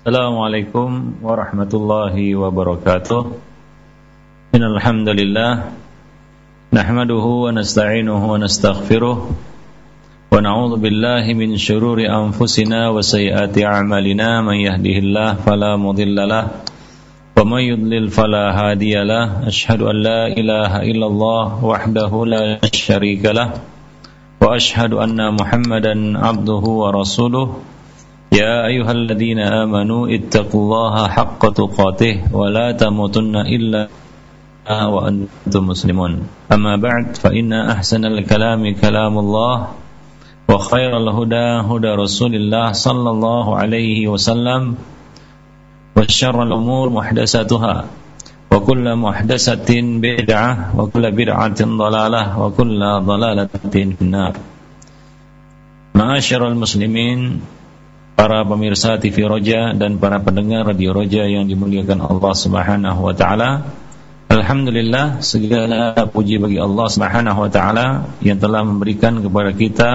Assalamualaikum warahmatullahi wabarakatuh. Innal hamdalillah nahmaduhu wa nasta'inuhu wa nastaghfiruh wa na'udzu billahi min shururi anfusina wa sayyiati a'malina. Man yahdihillahu fala mudilla lahu wa man yudlil fala hadiya lahu asyhadu an la ilaha illallah wahdahu la syarika lahu wa asyhadu anna muhammadan abduhu wa rasuluh يا أيها الذين آمنوا اتقوا الله حق تقاته ولا تموتن إلا وأنتم مسلمون أما بعد فإن أحسن الكلام كلام الله وخير الهدى هدى رسول الله صلى الله عليه وسلم وشر الأمور محدثاتها وكل محدثة بدعة وكل بدعة ضلالة وكل ضلالة في النار معاشر المسلمين para pemirsa TV Roja dan para pendengar Radio Roja yang dimuliakan Allah Subhanahu wa taala. Alhamdulillah segala puji bagi Allah Subhanahu wa taala yang telah memberikan kepada kita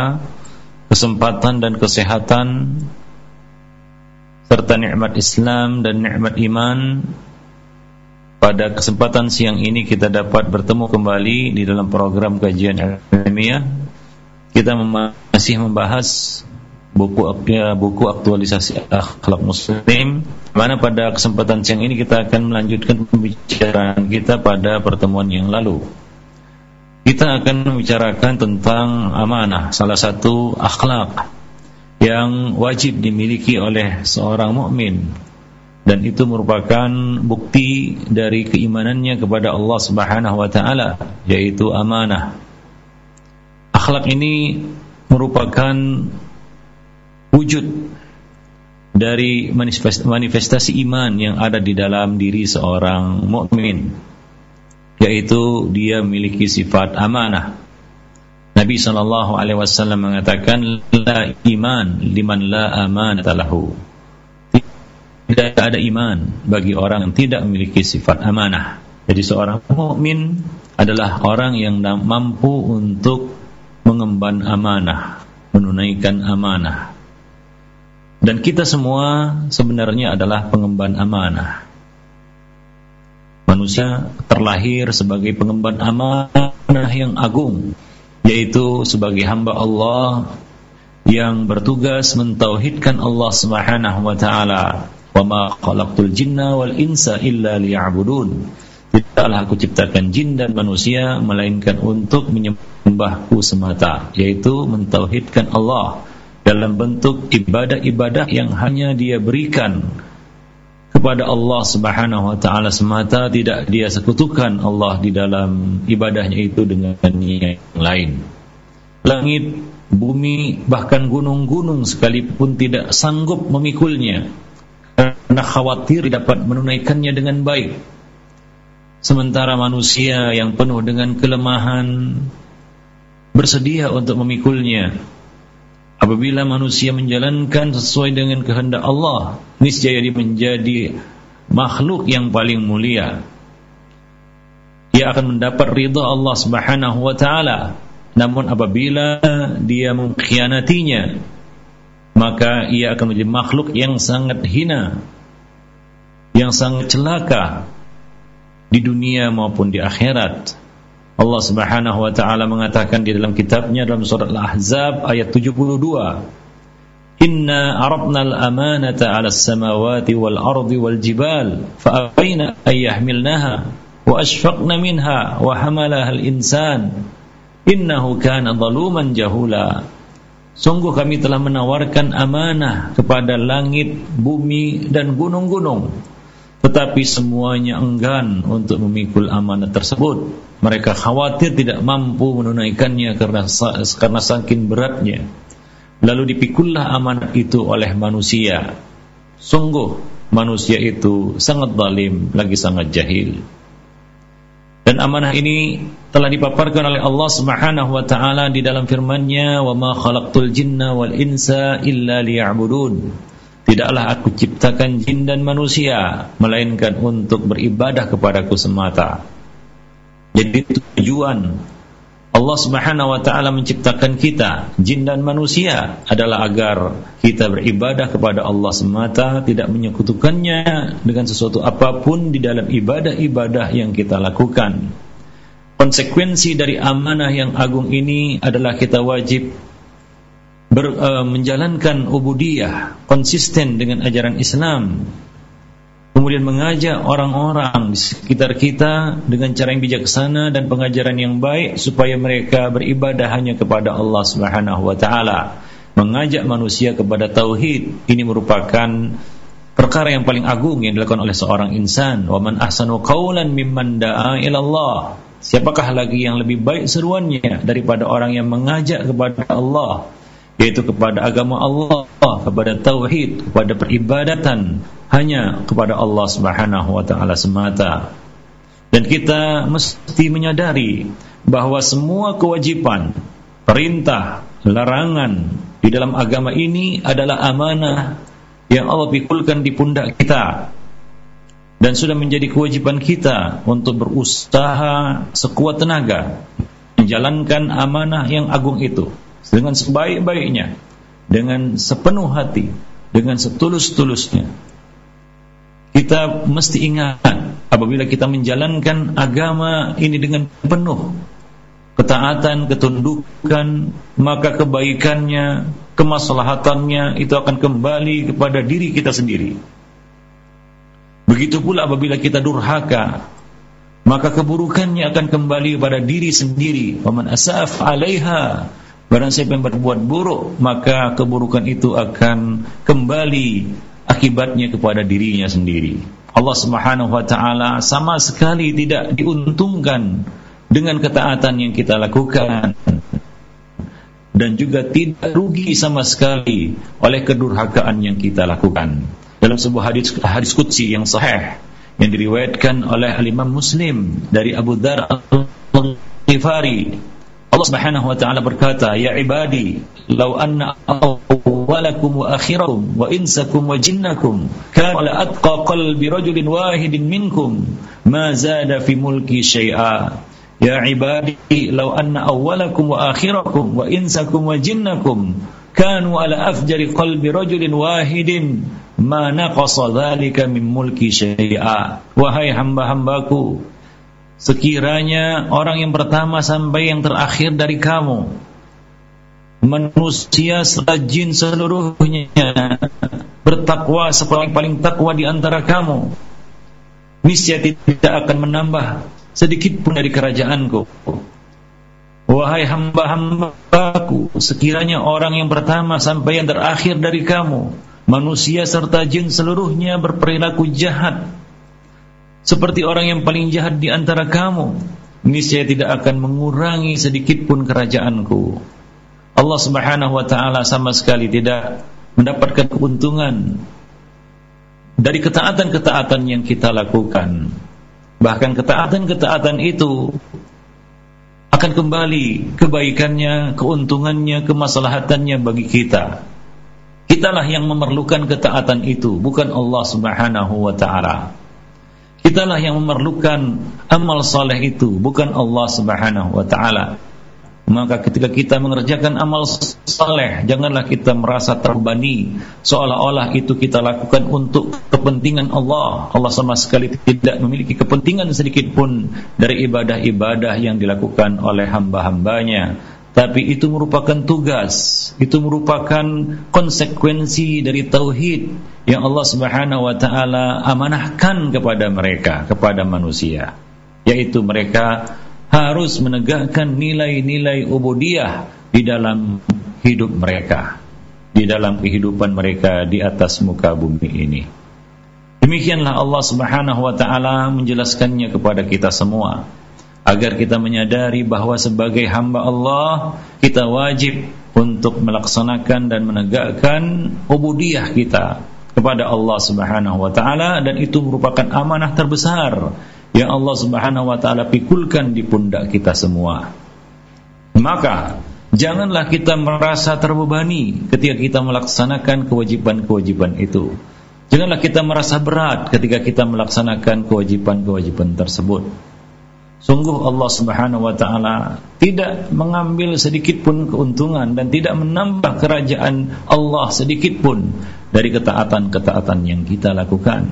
kesempatan dan kesehatan serta nikmat Islam dan nikmat iman pada kesempatan siang ini kita dapat bertemu kembali di dalam program kajian ilmiah kita masih membahas buku buku aktualisasi akhlak muslim. Mana pada kesempatan siang ini kita akan melanjutkan pembicaraan kita pada pertemuan yang lalu. Kita akan membicarakan tentang amanah salah satu akhlak yang wajib dimiliki oleh seorang mukmin. Dan itu merupakan bukti dari keimanannya kepada Allah Subhanahu wa taala yaitu amanah. Akhlak ini merupakan wujud dari manifestasi iman yang ada di dalam diri seorang mukmin yaitu dia memiliki sifat amanah. Nabi sallallahu alaihi wasallam mengatakan la iman liman la amanata lahu. Tidak ada iman bagi orang yang tidak memiliki sifat amanah. Jadi seorang mukmin adalah orang yang mampu untuk mengemban amanah, menunaikan amanah. Dan kita semua sebenarnya adalah pengemban amanah. Manusia terlahir sebagai pengemban amanah yang agung, yaitu sebagai hamba Allah yang bertugas mentauhidkan Allah Subhanahu wa taala. Wa ma khalaqtul jinna wal insa illa liya'budun. Tidaklah aku ciptakan jin dan manusia melainkan untuk menyembahku semata, yaitu mentauhidkan Allah dalam bentuk ibadah-ibadah yang hanya dia berikan kepada Allah Subhanahu wa taala semata tidak dia sekutukan Allah di dalam ibadahnya itu dengan yang lain. Langit, bumi, bahkan gunung-gunung sekalipun tidak sanggup memikulnya karena khawatir dapat menunaikannya dengan baik. Sementara manusia yang penuh dengan kelemahan bersedia untuk memikulnya Apabila manusia menjalankan sesuai dengan kehendak Allah, niscaya dia menjadi makhluk yang paling mulia. Ia akan mendapat ridha Allah Subhanahu wa taala. Namun apabila dia mengkhianatinya, maka ia akan menjadi makhluk yang sangat hina, yang sangat celaka di dunia maupun di akhirat. Allah Subhanahu wa taala mengatakan di dalam kitabnya dalam surat Al-Ahzab ayat 72 Inna arabna al-amanata 'ala as-samawati wal ardi wal jibal fa abayna ay yahmilnaha wa ashfaqna minha wa hamalaha al-insan. Innahu kana zaluman jahula. Sungguh kami telah menawarkan amanah kepada langit, bumi dan gunung-gunung. Tetapi semuanya enggan untuk memikul amanah tersebut. Mereka khawatir tidak mampu menunaikannya karena karena saking beratnya. Lalu dipikullah amanah itu oleh manusia. Sungguh manusia itu sangat zalim lagi sangat jahil. Dan amanah ini telah dipaparkan oleh Allah Subhanahu wa taala di dalam firman-Nya, "Wa ma khalaqtul jinna wal insa illa liya'budun." Tidaklah aku ciptakan jin dan manusia Melainkan untuk beribadah kepadaku semata Jadi tujuan Allah Subhanahu wa taala menciptakan kita, jin dan manusia adalah agar kita beribadah kepada Allah semata, tidak menyekutukannya dengan sesuatu apa pun di dalam ibadah-ibadah yang kita lakukan. Konsekuensi dari amanah yang agung ini adalah kita wajib ber, uh, menjalankan ubudiyah konsisten dengan ajaran Islam kemudian mengajak orang-orang di sekitar kita dengan cara yang bijaksana dan pengajaran yang baik supaya mereka beribadah hanya kepada Allah Subhanahu wa taala. Mengajak manusia kepada tauhid ini merupakan perkara yang paling agung yang dilakukan oleh seorang insan. Wa man ahsanu qawlan mimman da'a ila Allah. Siapakah lagi yang lebih baik seruannya daripada orang yang mengajak kepada Allah yaitu kepada agama Allah, kepada tauhid, kepada peribadatan hanya kepada Allah Subhanahu wa taala semata. Dan kita mesti menyadari bahwa semua kewajiban, perintah, larangan di dalam agama ini adalah amanah yang Allah pikulkan di pundak kita dan sudah menjadi kewajiban kita untuk berusaha sekuat tenaga menjalankan amanah yang agung itu dengan sebaik-baiknya, dengan sepenuh hati, dengan setulus-tulusnya. Kita mesti ingat apabila kita menjalankan agama ini dengan penuh ketaatan, ketundukan, maka kebaikannya, kemaslahatannya itu akan kembali kepada diri kita sendiri. Begitu pula apabila kita durhaka, maka keburukannya akan kembali pada diri sendiri. Waman asaf 'alaiha Barang siapa yang berbuat buruk, maka keburukan itu akan kembali akibatnya kepada dirinya sendiri. Allah Subhanahu wa taala sama sekali tidak diuntungkan dengan ketaatan yang kita lakukan dan juga tidak rugi sama sekali oleh kedurhakaan yang kita lakukan. Dalam sebuah hadis hadis qudsi yang sahih yang diriwayatkan oleh Imam Muslim dari Abu Dzar Al-Ghifari Allah Subhanahu wa taala berkata, "Ya ibadi, law anna awwalakum wa akhirakum wa insakum wa jinnakum kana ala atqa qalbi rajulin wahidin minkum ma zada fi mulki syai'a." Ya ibadi, law anna awwalakum wa akhirakum wa insakum wa jinnakum kanu ala afjari qalbi rajulin wahidin ma naqasa min mulki syai'a. Wahai hamba-hambaku, Sekiranya orang yang pertama sampai yang terakhir dari kamu Manusia serta jin seluruhnya Bertakwa sepaling paling takwa di antara kamu Niscaya tidak akan menambah sedikit pun dari kerajaanku. Wahai hamba-hambaku Sekiranya orang yang pertama sampai yang terakhir dari kamu Manusia serta jin seluruhnya berperilaku jahat seperti orang yang paling jahat di antara kamu, niscaya tidak akan mengurangi sedikit pun kerajaanku. Allah Subhanahu wa taala sama sekali tidak mendapatkan keuntungan dari ketaatan-ketaatan yang kita lakukan. Bahkan ketaatan-ketaatan itu akan kembali kebaikannya, keuntungannya, kemaslahatannya bagi kita. Kitalah yang memerlukan ketaatan itu, bukan Allah Subhanahu wa taala. Kitalah yang memerlukan amal saleh itu, bukan Allah Subhanahu wa taala. Maka ketika kita mengerjakan amal saleh, janganlah kita merasa terbani seolah-olah itu kita lakukan untuk kepentingan Allah. Allah sama sekali tidak memiliki kepentingan sedikit pun dari ibadah-ibadah yang dilakukan oleh hamba-hambanya tapi itu merupakan tugas, itu merupakan konsekuensi dari tauhid yang Allah Subhanahu wa taala amanahkan kepada mereka, kepada manusia, yaitu mereka harus menegakkan nilai-nilai ubudiyah di dalam hidup mereka, di dalam kehidupan mereka di atas muka bumi ini. Demikianlah Allah Subhanahu wa taala menjelaskannya kepada kita semua agar kita menyadari bahwa sebagai hamba Allah kita wajib untuk melaksanakan dan menegakkan ubudiyah kita kepada Allah Subhanahu wa taala dan itu merupakan amanah terbesar yang Allah Subhanahu wa taala pikulkan di pundak kita semua. Maka janganlah kita merasa terbebani ketika kita melaksanakan kewajiban-kewajiban itu. Janganlah kita merasa berat ketika kita melaksanakan kewajiban-kewajiban tersebut. Sungguh Allah Subhanahu wa taala tidak mengambil sedikit pun keuntungan dan tidak menambah kerajaan Allah sedikit pun dari ketaatan-ketaatan yang kita lakukan.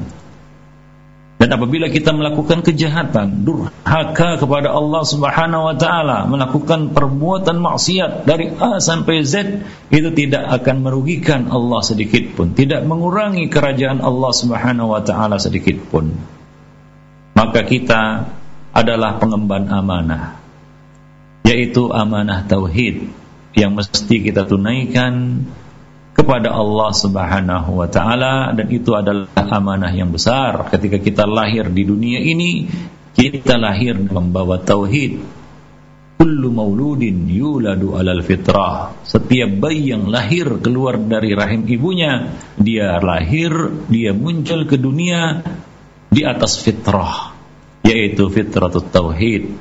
Dan apabila kita melakukan kejahatan, durhaka kepada Allah Subhanahu wa taala, melakukan perbuatan maksiat dari A sampai Z, itu tidak akan merugikan Allah sedikit pun, tidak mengurangi kerajaan Allah Subhanahu wa taala sedikit pun. Maka kita adalah pengemban amanah yaitu amanah tauhid yang mesti kita tunaikan kepada Allah Subhanahu wa taala dan itu adalah amanah yang besar. Ketika kita lahir di dunia ini kita lahir membawa tauhid. Kullu mauludin yuladu alal fitrah. Setiap bayi yang lahir keluar dari rahim ibunya dia lahir dia muncul ke dunia di atas fitrah yaitu fitratut tauhid.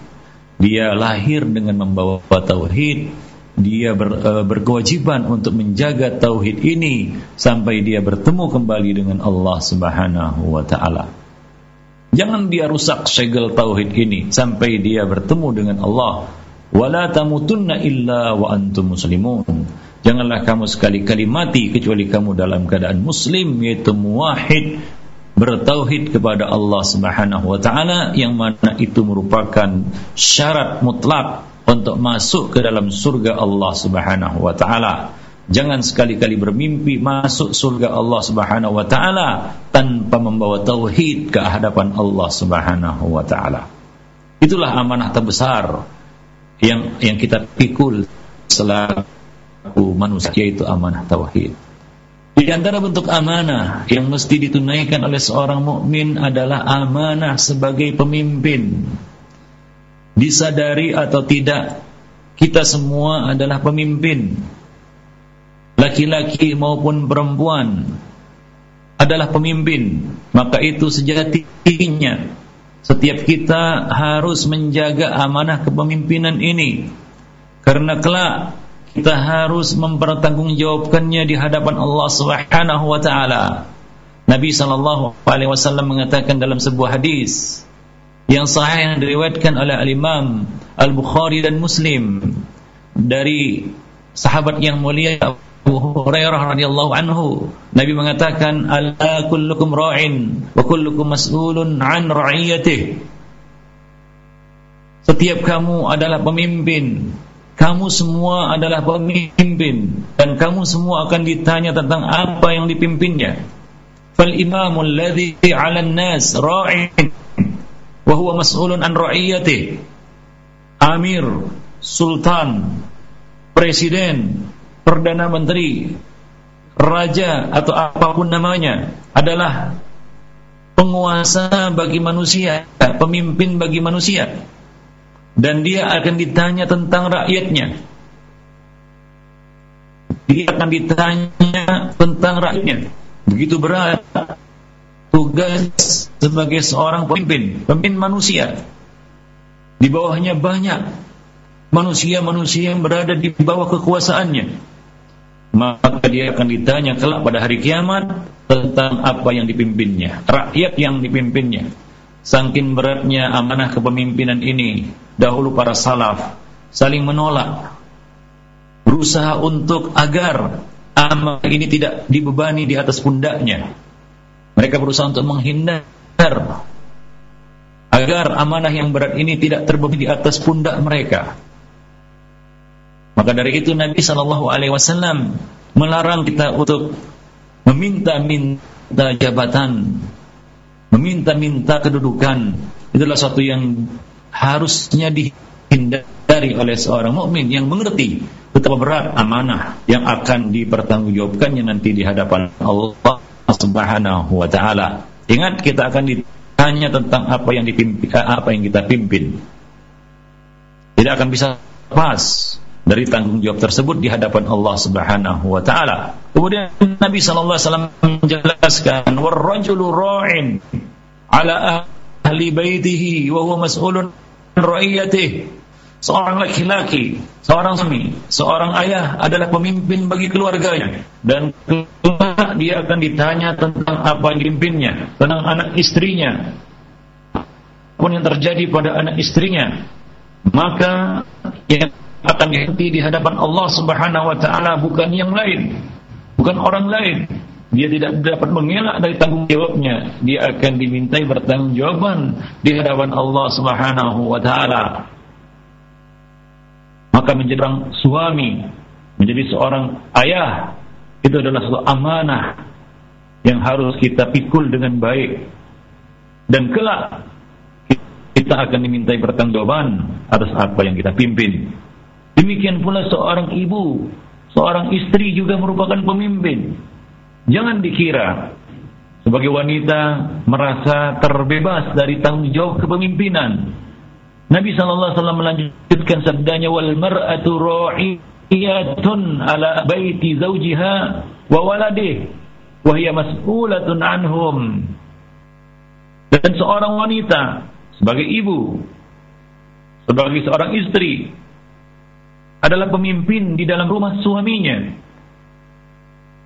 Dia lahir dengan membawa tauhid, dia ber, e, berkewajiban untuk menjaga tauhid ini sampai dia bertemu kembali dengan Allah Subhanahu wa taala. Jangan dia rusak segel tauhid ini sampai dia bertemu dengan Allah. Wala tamutunna illa wa antum muslimun. Janganlah kamu sekali-kali mati kecuali kamu dalam keadaan muslim yaitu muwahhid bertauhid kepada Allah Subhanahu wa taala yang mana itu merupakan syarat mutlak untuk masuk ke dalam surga Allah Subhanahu wa taala. Jangan sekali-kali bermimpi masuk surga Allah Subhanahu wa taala tanpa membawa tauhid ke hadapan Allah Subhanahu wa taala. Itulah amanah terbesar yang yang kita pikul selaku manusia yaitu amanah tauhid. Di antara bentuk amanah yang mesti ditunaikan oleh seorang mukmin adalah amanah sebagai pemimpin. Disadari atau tidak, kita semua adalah pemimpin. Laki-laki maupun perempuan adalah pemimpin. Maka itu sejatinya setiap kita harus menjaga amanah kepemimpinan ini. Karena kelak kita harus mempertanggungjawabkannya di hadapan Allah Subhanahu wa taala. Nabi sallallahu alaihi wasallam mengatakan dalam sebuah hadis yang sahih yang diriwayatkan oleh al-Imam Al-Bukhari dan Muslim dari sahabat yang mulia Abu Hurairah radhiyallahu anhu Nabi mengatakan ala kullukum ra'in wa kullukum mas'ulun an ra'iyatihi Setiap kamu adalah pemimpin kamu semua adalah pemimpin dan kamu semua akan ditanya tentang apa yang dipimpinnya. Fal imamul ladzi 'alan nas ra'in wa huwa mas'ulun an ra'iyati. Amir, sultan, presiden, perdana menteri, raja atau apa pun namanya adalah penguasa bagi manusia, pemimpin bagi manusia dan dia akan ditanya tentang rakyatnya. Dia akan ditanya tentang rakyatnya. Begitu berat tugas sebagai seorang pemimpin, pemimpin manusia. Di bawahnya banyak manusia-manusia yang berada di bawah kekuasaannya. Maka dia akan ditanya kelak pada hari kiamat tentang apa yang dipimpinnya, rakyat yang dipimpinnya. Sangkin beratnya amanah kepemimpinan ini dahulu para salaf saling menolak berusaha untuk agar amanah ini tidak dibebani di atas pundaknya mereka berusaha untuk menghindar agar amanah yang berat ini tidak terbebani di atas pundak mereka maka dari itu Nabi Shallallahu Alaihi Wasallam melarang kita untuk meminta-minta jabatan, meminta-minta kedudukan. Itulah suatu yang harusnya dihindari oleh seorang mukmin yang mengerti betapa berat amanah yang akan dipertanggungjawabkannya nanti di hadapan Allah Subhanahu wa taala. Ingat kita akan ditanya tentang apa yang dipimpin apa yang kita pimpin. Tidak akan bisa pas dari tanggung jawab tersebut di hadapan Allah Subhanahu wa taala. Kemudian Nabi sallallahu alaihi wasallam menjelaskan warrajulu ra'in ala ahli baitihi wa huwa mas'ulun ra'iyatih. Seorang laki-laki, seorang suami, seorang ayah adalah pemimpin bagi keluarganya dan dia akan ditanya tentang apa yang dipimpinnya, tentang anak istrinya. apa pun yang terjadi pada anak istrinya maka yang akan dihenti di hadapan Allah Subhanahu wa taala bukan yang lain bukan orang lain dia tidak dapat mengelak dari tanggung jawabnya. Dia akan dimintai bertanggungjawaban di hadapan Allah Subhanahu wa taala. Maka menjadi orang suami menjadi seorang ayah itu adalah satu amanah yang harus kita pikul dengan baik. Dan kelak kita akan dimintai pertanggungjawaban atas apa yang kita pimpin. Demikian pula seorang ibu seorang istri juga merupakan pemimpin jangan dikira sebagai wanita merasa terbebas dari tanggung jawab kepemimpinan Nabi sallallahu alaihi wasallam melanjutkan sabdanya wal mar'atu ra'iyatun ala baiti zawjiha wa waladih wa hiya mas'ulatun anhum. Dan seorang wanita sebagai ibu sebagai seorang istri adalah pemimpin di dalam rumah suaminya.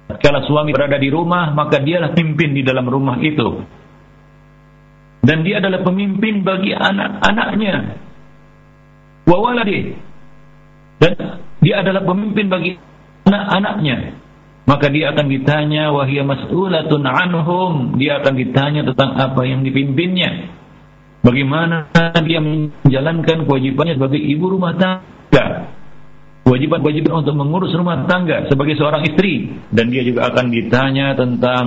Kalau suami berada di rumah, maka dialah pemimpin di dalam rumah itu. Dan dia adalah pemimpin bagi anak-anaknya. Wa waladi. Dan dia adalah pemimpin bagi anak-anaknya. Maka dia akan ditanya wahia mas'ulatun anhum? Dia akan ditanya tentang apa yang dipimpinnya. Bagaimana dia menjalankan kewajibannya sebagai ibu rumah tangga kewajiban-kewajiban untuk mengurus rumah tangga sebagai seorang istri. Dan dia juga akan ditanya tentang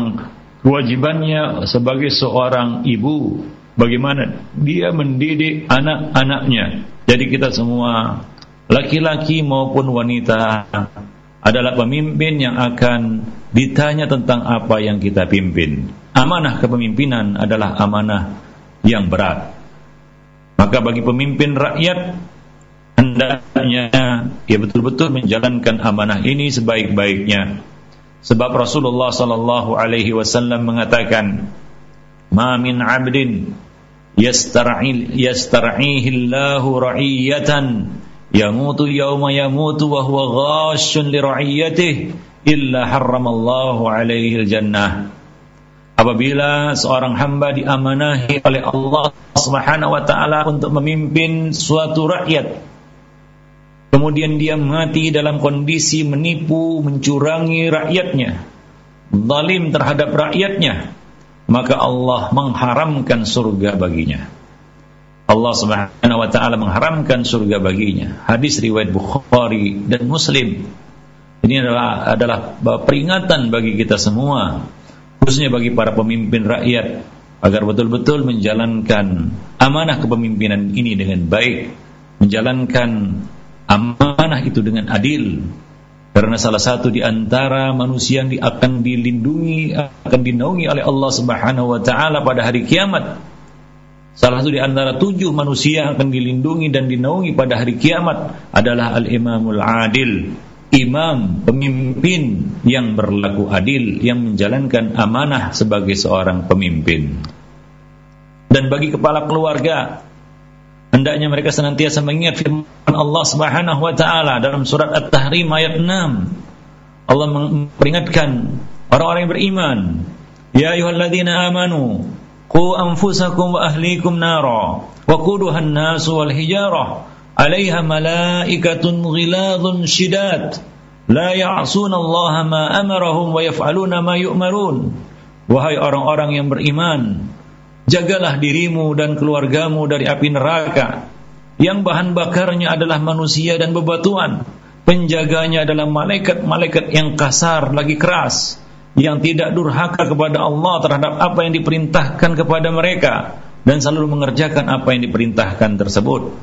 kewajibannya sebagai seorang ibu. Bagaimana dia mendidik anak-anaknya. Jadi kita semua laki-laki maupun wanita adalah pemimpin yang akan ditanya tentang apa yang kita pimpin. Amanah kepemimpinan adalah amanah yang berat. Maka bagi pemimpin rakyat hendaknya ia betul-betul menjalankan amanah ini sebaik-baiknya Sebab Rasulullah sallallahu alaihi wasallam mengatakan, "Ma min 'abdin yastar'il yastar'ihi Allahu ra'iyatan yamutu yawma yamutu wa huwa ghashun li ra'iyatihi illa harramallahu alaihi al-jannah." Apabila seorang hamba diamanahi oleh Allah Subhanahu wa taala untuk memimpin suatu rakyat Kemudian dia mati dalam kondisi menipu, mencurangi rakyatnya, zalim terhadap rakyatnya, maka Allah mengharamkan surga baginya. Allah Subhanahu wa taala mengharamkan surga baginya. Hadis riwayat Bukhari dan Muslim. Ini adalah adalah peringatan bagi kita semua, khususnya bagi para pemimpin rakyat agar betul-betul menjalankan amanah kepemimpinan ini dengan baik, menjalankan amanah itu dengan adil. Karena salah satu di antara manusia yang akan dilindungi akan dinaungi oleh Allah Subhanahu wa taala pada hari kiamat salah satu di antara tujuh manusia yang akan dilindungi dan dinaungi pada hari kiamat adalah al-imamul adil imam pemimpin yang berlaku adil yang menjalankan amanah sebagai seorang pemimpin. Dan bagi kepala keluarga hendaknya mereka senantiasa mengingat firman Allah Subhanahu wa taala dalam surat At-Tahrim ayat 6. Allah memperingatkan orang-orang yang beriman, "Ya ayyuhalladzina amanu, qu anfusakum wa ahlikum nara, wa quduha an-nas wal hijarah, 'alaiha malaikatun ghiladun shidad, la ya'suna Allah ma amarahum wa yaf'aluna ma yu'marun." Wahai orang-orang yang beriman, jagalah dirimu dan keluargamu dari api neraka yang bahan bakarnya adalah manusia dan bebatuan. Penjaganya adalah malaikat-malaikat yang kasar lagi keras yang tidak durhaka kepada Allah terhadap apa yang diperintahkan kepada mereka dan selalu mengerjakan apa yang diperintahkan tersebut.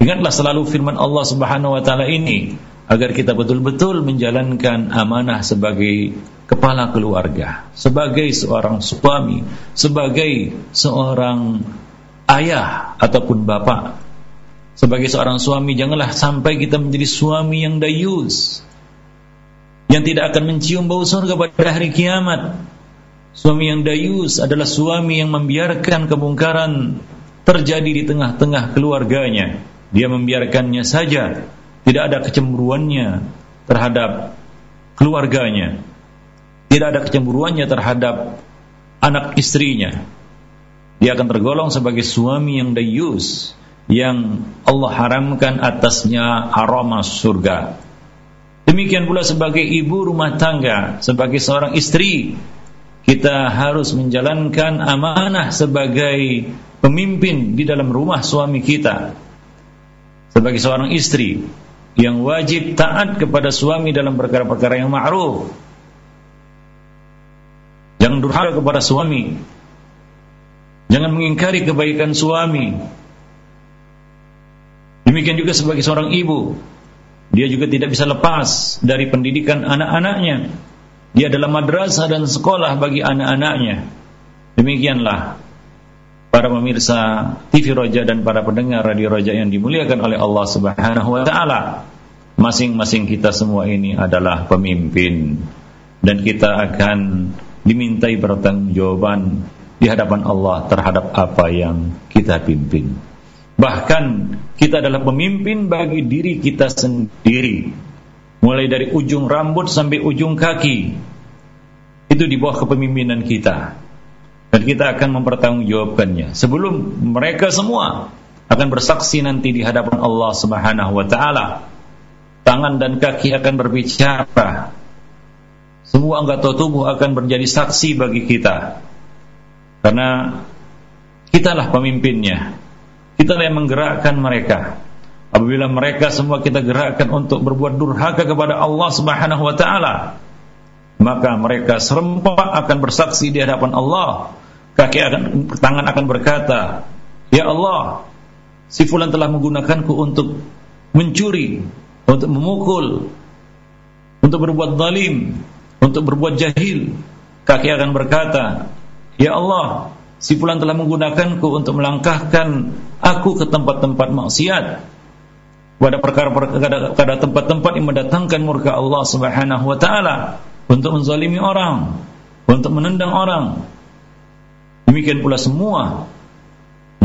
Ingatlah selalu firman Allah Subhanahu wa taala ini agar kita betul-betul menjalankan amanah sebagai kepala keluarga, sebagai seorang suami, sebagai seorang ayah ataupun bapak. Sebagai seorang suami janganlah sampai kita menjadi suami yang dayus yang tidak akan mencium bau surga pada hari kiamat. Suami yang dayus adalah suami yang membiarkan kemungkaran terjadi di tengah-tengah keluarganya. Dia membiarkannya saja tidak ada kecemburuannya terhadap keluarganya, tidak ada kecemburuannya terhadap anak istrinya. Di dia akan tergolong sebagai suami yang dayus yang Allah haramkan atasnya aroma surga. Demikian pula sebagai ibu rumah tangga, sebagai seorang istri, kita harus menjalankan amanah sebagai pemimpin di dalam rumah suami kita. Sebagai seorang istri yang wajib taat kepada suami dalam perkara-perkara yang ma'ruf. Jangan durhaka kepada suami. Jangan mengingkari kebaikan suami. Demikian juga sebagai seorang ibu, dia juga tidak bisa lepas dari pendidikan anak-anaknya. Dia adalah madrasah dan sekolah bagi anak-anaknya. Demikianlah para pemirsa TV Roja dan para pendengar Radio Roja yang dimuliakan oleh Allah Subhanahu wa taala. Masing-masing kita semua ini adalah pemimpin dan kita akan dimintai pertanggungjawaban di hadapan Allah terhadap apa yang kita pimpin. Bahkan kita adalah pemimpin bagi diri kita sendiri. Mulai dari ujung rambut sampai ujung kaki. Itu di bawah kepemimpinan kita. Dan kita akan mempertanggungjawabkannya. Sebelum mereka semua akan bersaksi nanti di hadapan Allah Subhanahu wa taala. Tangan dan kaki akan berbicara. Semua anggota tubuh akan menjadi saksi bagi kita. Karena kitalah pemimpinnya kita yang menggerakkan mereka. Apabila mereka semua kita gerakkan untuk berbuat durhaka kepada Allah Subhanahu wa taala, maka mereka serempak akan bersaksi di hadapan Allah. Kaki akan tangan akan berkata, "Ya Allah, si fulan telah menggunakanku untuk mencuri, untuk memukul, untuk berbuat zalim, untuk berbuat jahil." Kaki akan berkata, "Ya Allah, si fulan telah menggunakanku untuk melangkahkan aku ke tempat-tempat maksiat. Pada perkara-perkara tempat-tempat yang mendatangkan murka Allah Subhanahu wa taala untuk menzalimi orang, untuk menendang orang. Demikian pula semua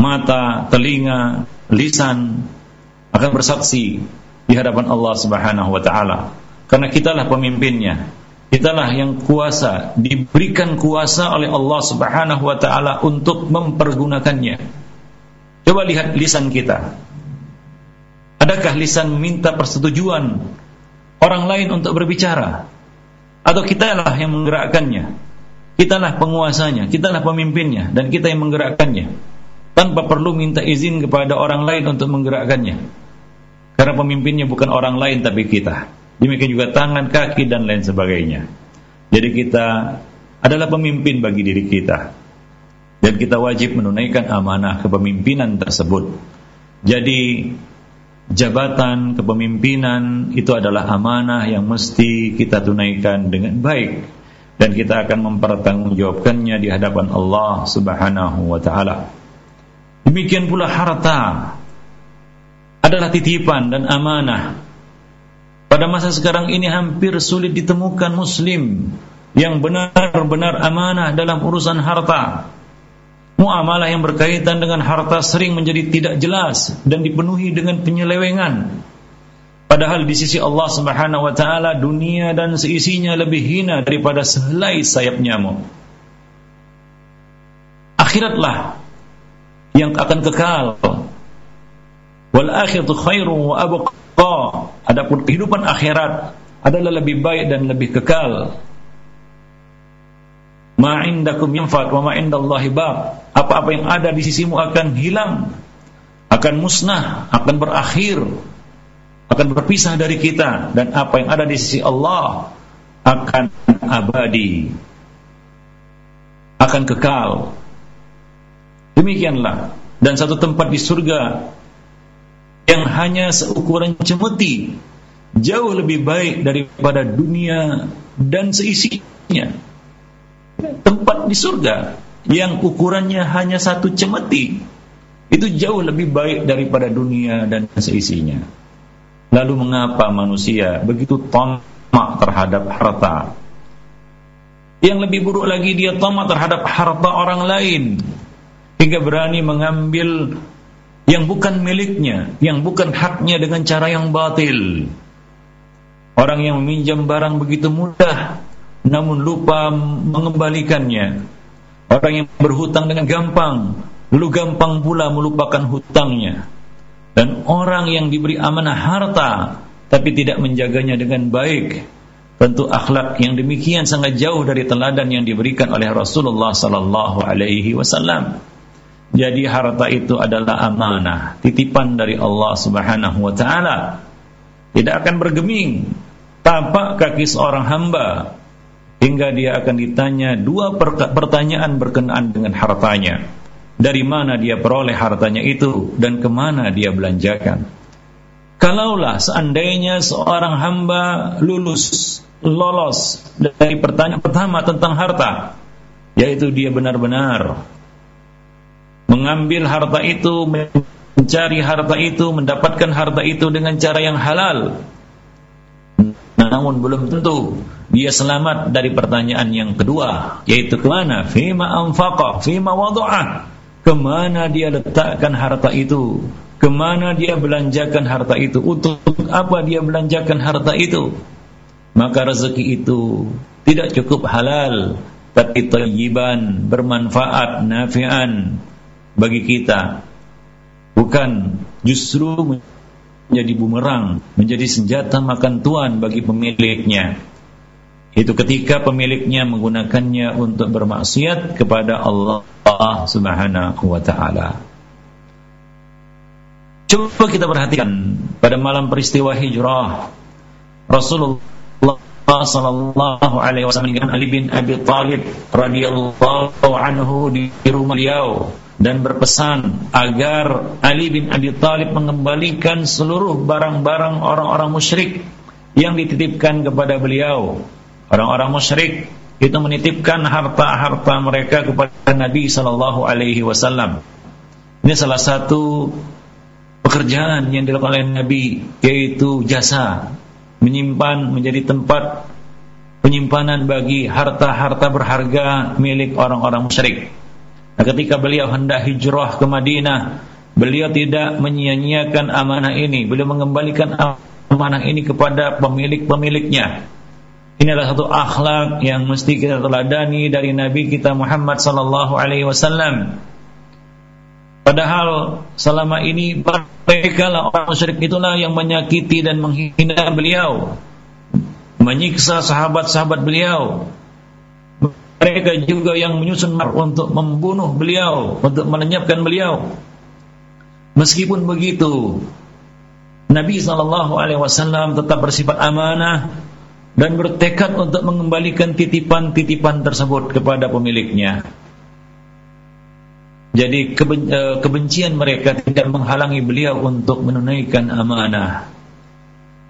mata, telinga, lisan akan bersaksi di hadapan Allah Subhanahu wa taala. Karena kitalah pemimpinnya Kitalah yang kuasa, diberikan kuasa oleh Allah Subhanahu wa taala untuk mempergunakannya. Coba lihat lisan kita. Adakah lisan meminta persetujuan orang lain untuk berbicara? Atau kitalah yang menggerakkannya? Kitalah penguasanya, kitalah pemimpinnya dan kita yang menggerakkannya tanpa perlu minta izin kepada orang lain untuk menggerakkannya. Karena pemimpinnya bukan orang lain tapi kita. Demikian juga tangan, kaki dan lain sebagainya. Jadi kita adalah pemimpin bagi diri kita. Dan kita wajib menunaikan amanah kepemimpinan tersebut. Jadi jabatan kepemimpinan itu adalah amanah yang mesti kita tunaikan dengan baik dan kita akan mempertanggungjawabkannya di hadapan Allah Subhanahu wa taala. Demikian pula harta adalah titipan dan amanah pada masa sekarang ini hampir sulit ditemukan muslim yang benar-benar amanah dalam urusan harta. Muamalah yang berkaitan dengan harta sering menjadi tidak jelas dan dipenuhi dengan penyelewengan. Padahal di sisi Allah Subhanahu wa taala dunia dan seisinya lebih hina daripada sehelai sayap nyamuk. Akhiratlah yang akan kekal. Wal akhiratu khairu wa abqa Adapun kehidupan akhirat adalah lebih baik dan lebih kekal. Ma indakum yanfad wa ma indallahi. Apa-apa yang ada di sisimu akan hilang, akan musnah, akan berakhir, akan berpisah dari kita dan apa yang ada di sisi Allah akan abadi. Akan kekal. Demikianlah dan satu tempat di surga yang hanya seukuran cemeti jauh lebih baik daripada dunia dan seisinya. Tempat di surga yang ukurannya hanya satu cemeti itu jauh lebih baik daripada dunia dan seisinya. Lalu mengapa manusia begitu tamak terhadap harta? Yang lebih buruk lagi dia tamak terhadap harta orang lain hingga berani mengambil yang bukan miliknya, yang bukan haknya dengan cara yang batil. Orang yang meminjam barang begitu mudah namun lupa mengembalikannya. Orang yang berhutang dengan gampang lalu gampang pula melupakan hutangnya. Dan orang yang diberi amanah harta tapi tidak menjaganya dengan baik, tentu akhlak yang demikian sangat jauh dari teladan yang diberikan oleh Rasulullah sallallahu alaihi wasallam. Jadi harta itu adalah amanah, titipan dari Allah Subhanahu wa taala. Tidak akan bergeming tapak kaki seorang hamba hingga dia akan ditanya dua pertanyaan berkenaan dengan hartanya. Dari mana dia peroleh hartanya itu dan ke mana dia belanjakan. Kalaulah seandainya seorang hamba lulus, lolos dari pertanyaan pertama tentang harta, yaitu dia benar-benar mengambil harta itu, mencari harta itu, mendapatkan harta itu dengan cara yang halal. Namun belum tentu dia selamat dari pertanyaan yang kedua, yaitu ke mana? Fima anfaqa, fima wadu'ah. Ke mana dia letakkan harta itu? Ke mana dia belanjakan harta itu? Untuk apa dia belanjakan harta itu? Maka rezeki itu tidak cukup halal, tapi tayyiban, bermanfaat, nafian, bagi kita bukan justru menjadi bumerang, menjadi senjata makan tuan bagi pemiliknya. Itu ketika pemiliknya menggunakannya untuk bermaksiat kepada Allah Subhanahu wa taala. Coba kita perhatikan pada malam peristiwa hijrah Rasulullah sallallahu alaihi wasallam Ali bin Abi Thalib radhiyallahu anhu di rumah beliau dan berpesan agar Ali bin Abi Thalib mengembalikan seluruh barang-barang orang-orang musyrik yang dititipkan kepada beliau. Orang-orang musyrik itu menitipkan harta-harta mereka kepada Nabi sallallahu alaihi wasallam. Ini salah satu pekerjaan yang dilakukan oleh Nabi yaitu jasa menyimpan menjadi tempat penyimpanan bagi harta-harta berharga milik orang-orang musyrik. Nah, ketika beliau hendak hijrah ke Madinah, beliau tidak menyia-nyiakan amanah ini. Beliau mengembalikan amanah ini kepada pemilik-pemiliknya. Ini adalah satu akhlak yang mesti kita teladani dari Nabi kita Muhammad sallallahu alaihi wasallam. Padahal selama ini mereka lah orang musyrik itulah yang menyakiti dan menghina beliau, menyiksa sahabat-sahabat beliau, mereka juga yang menyusun untuk membunuh beliau, untuk melenyapkan beliau. Meskipun begitu, Nabi Shallallahu Alaihi Wasallam tetap bersifat amanah dan bertekad untuk mengembalikan titipan-titipan tersebut kepada pemiliknya. Jadi eh, kebencian mereka tidak menghalangi beliau untuk menunaikan amanah.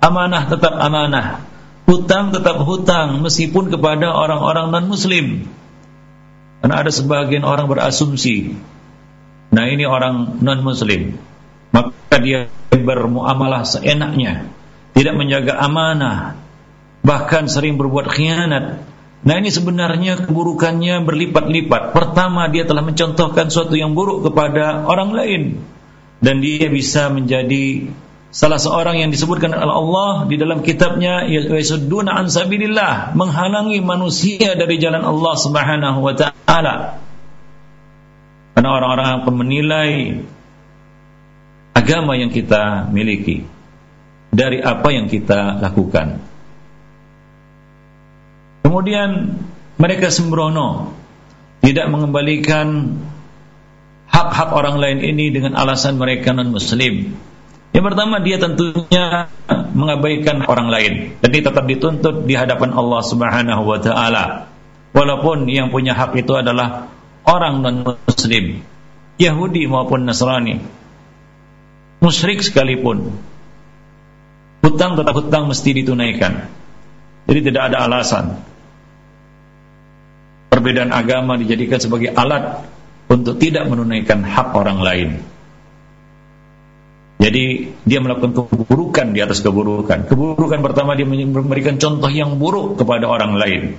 Amanah tetap amanah hutang tetap hutang meskipun kepada orang-orang non muslim karena ada sebagian orang berasumsi nah ini orang non muslim maka dia bermuamalah seenaknya tidak menjaga amanah bahkan sering berbuat khianat. Nah ini sebenarnya keburukannya berlipat-lipat. Pertama dia telah mencontohkan suatu yang buruk kepada orang lain dan dia bisa menjadi salah seorang yang disebutkan oleh Allah di dalam kitabnya yasudduna an sabilillah menghalangi manusia dari jalan Allah Subhanahu wa taala. Karena orang-orang akan menilai agama yang kita miliki dari apa yang kita lakukan. Kemudian mereka sembrono tidak mengembalikan hak-hak orang lain ini dengan alasan mereka non muslim yang pertama dia tentunya mengabaikan orang lain dan dia tetap dituntut di hadapan Allah Subhanahu wa taala. Walaupun yang punya hak itu adalah orang non muslim, Yahudi maupun Nasrani. Musyrik sekalipun. Hutang tetap hutang mesti ditunaikan. Jadi tidak ada alasan. Perbedaan agama dijadikan sebagai alat untuk tidak menunaikan hak orang lain. Jadi dia melakukan keburukan di atas keburukan. Keburukan pertama dia memberikan contoh yang buruk kepada orang lain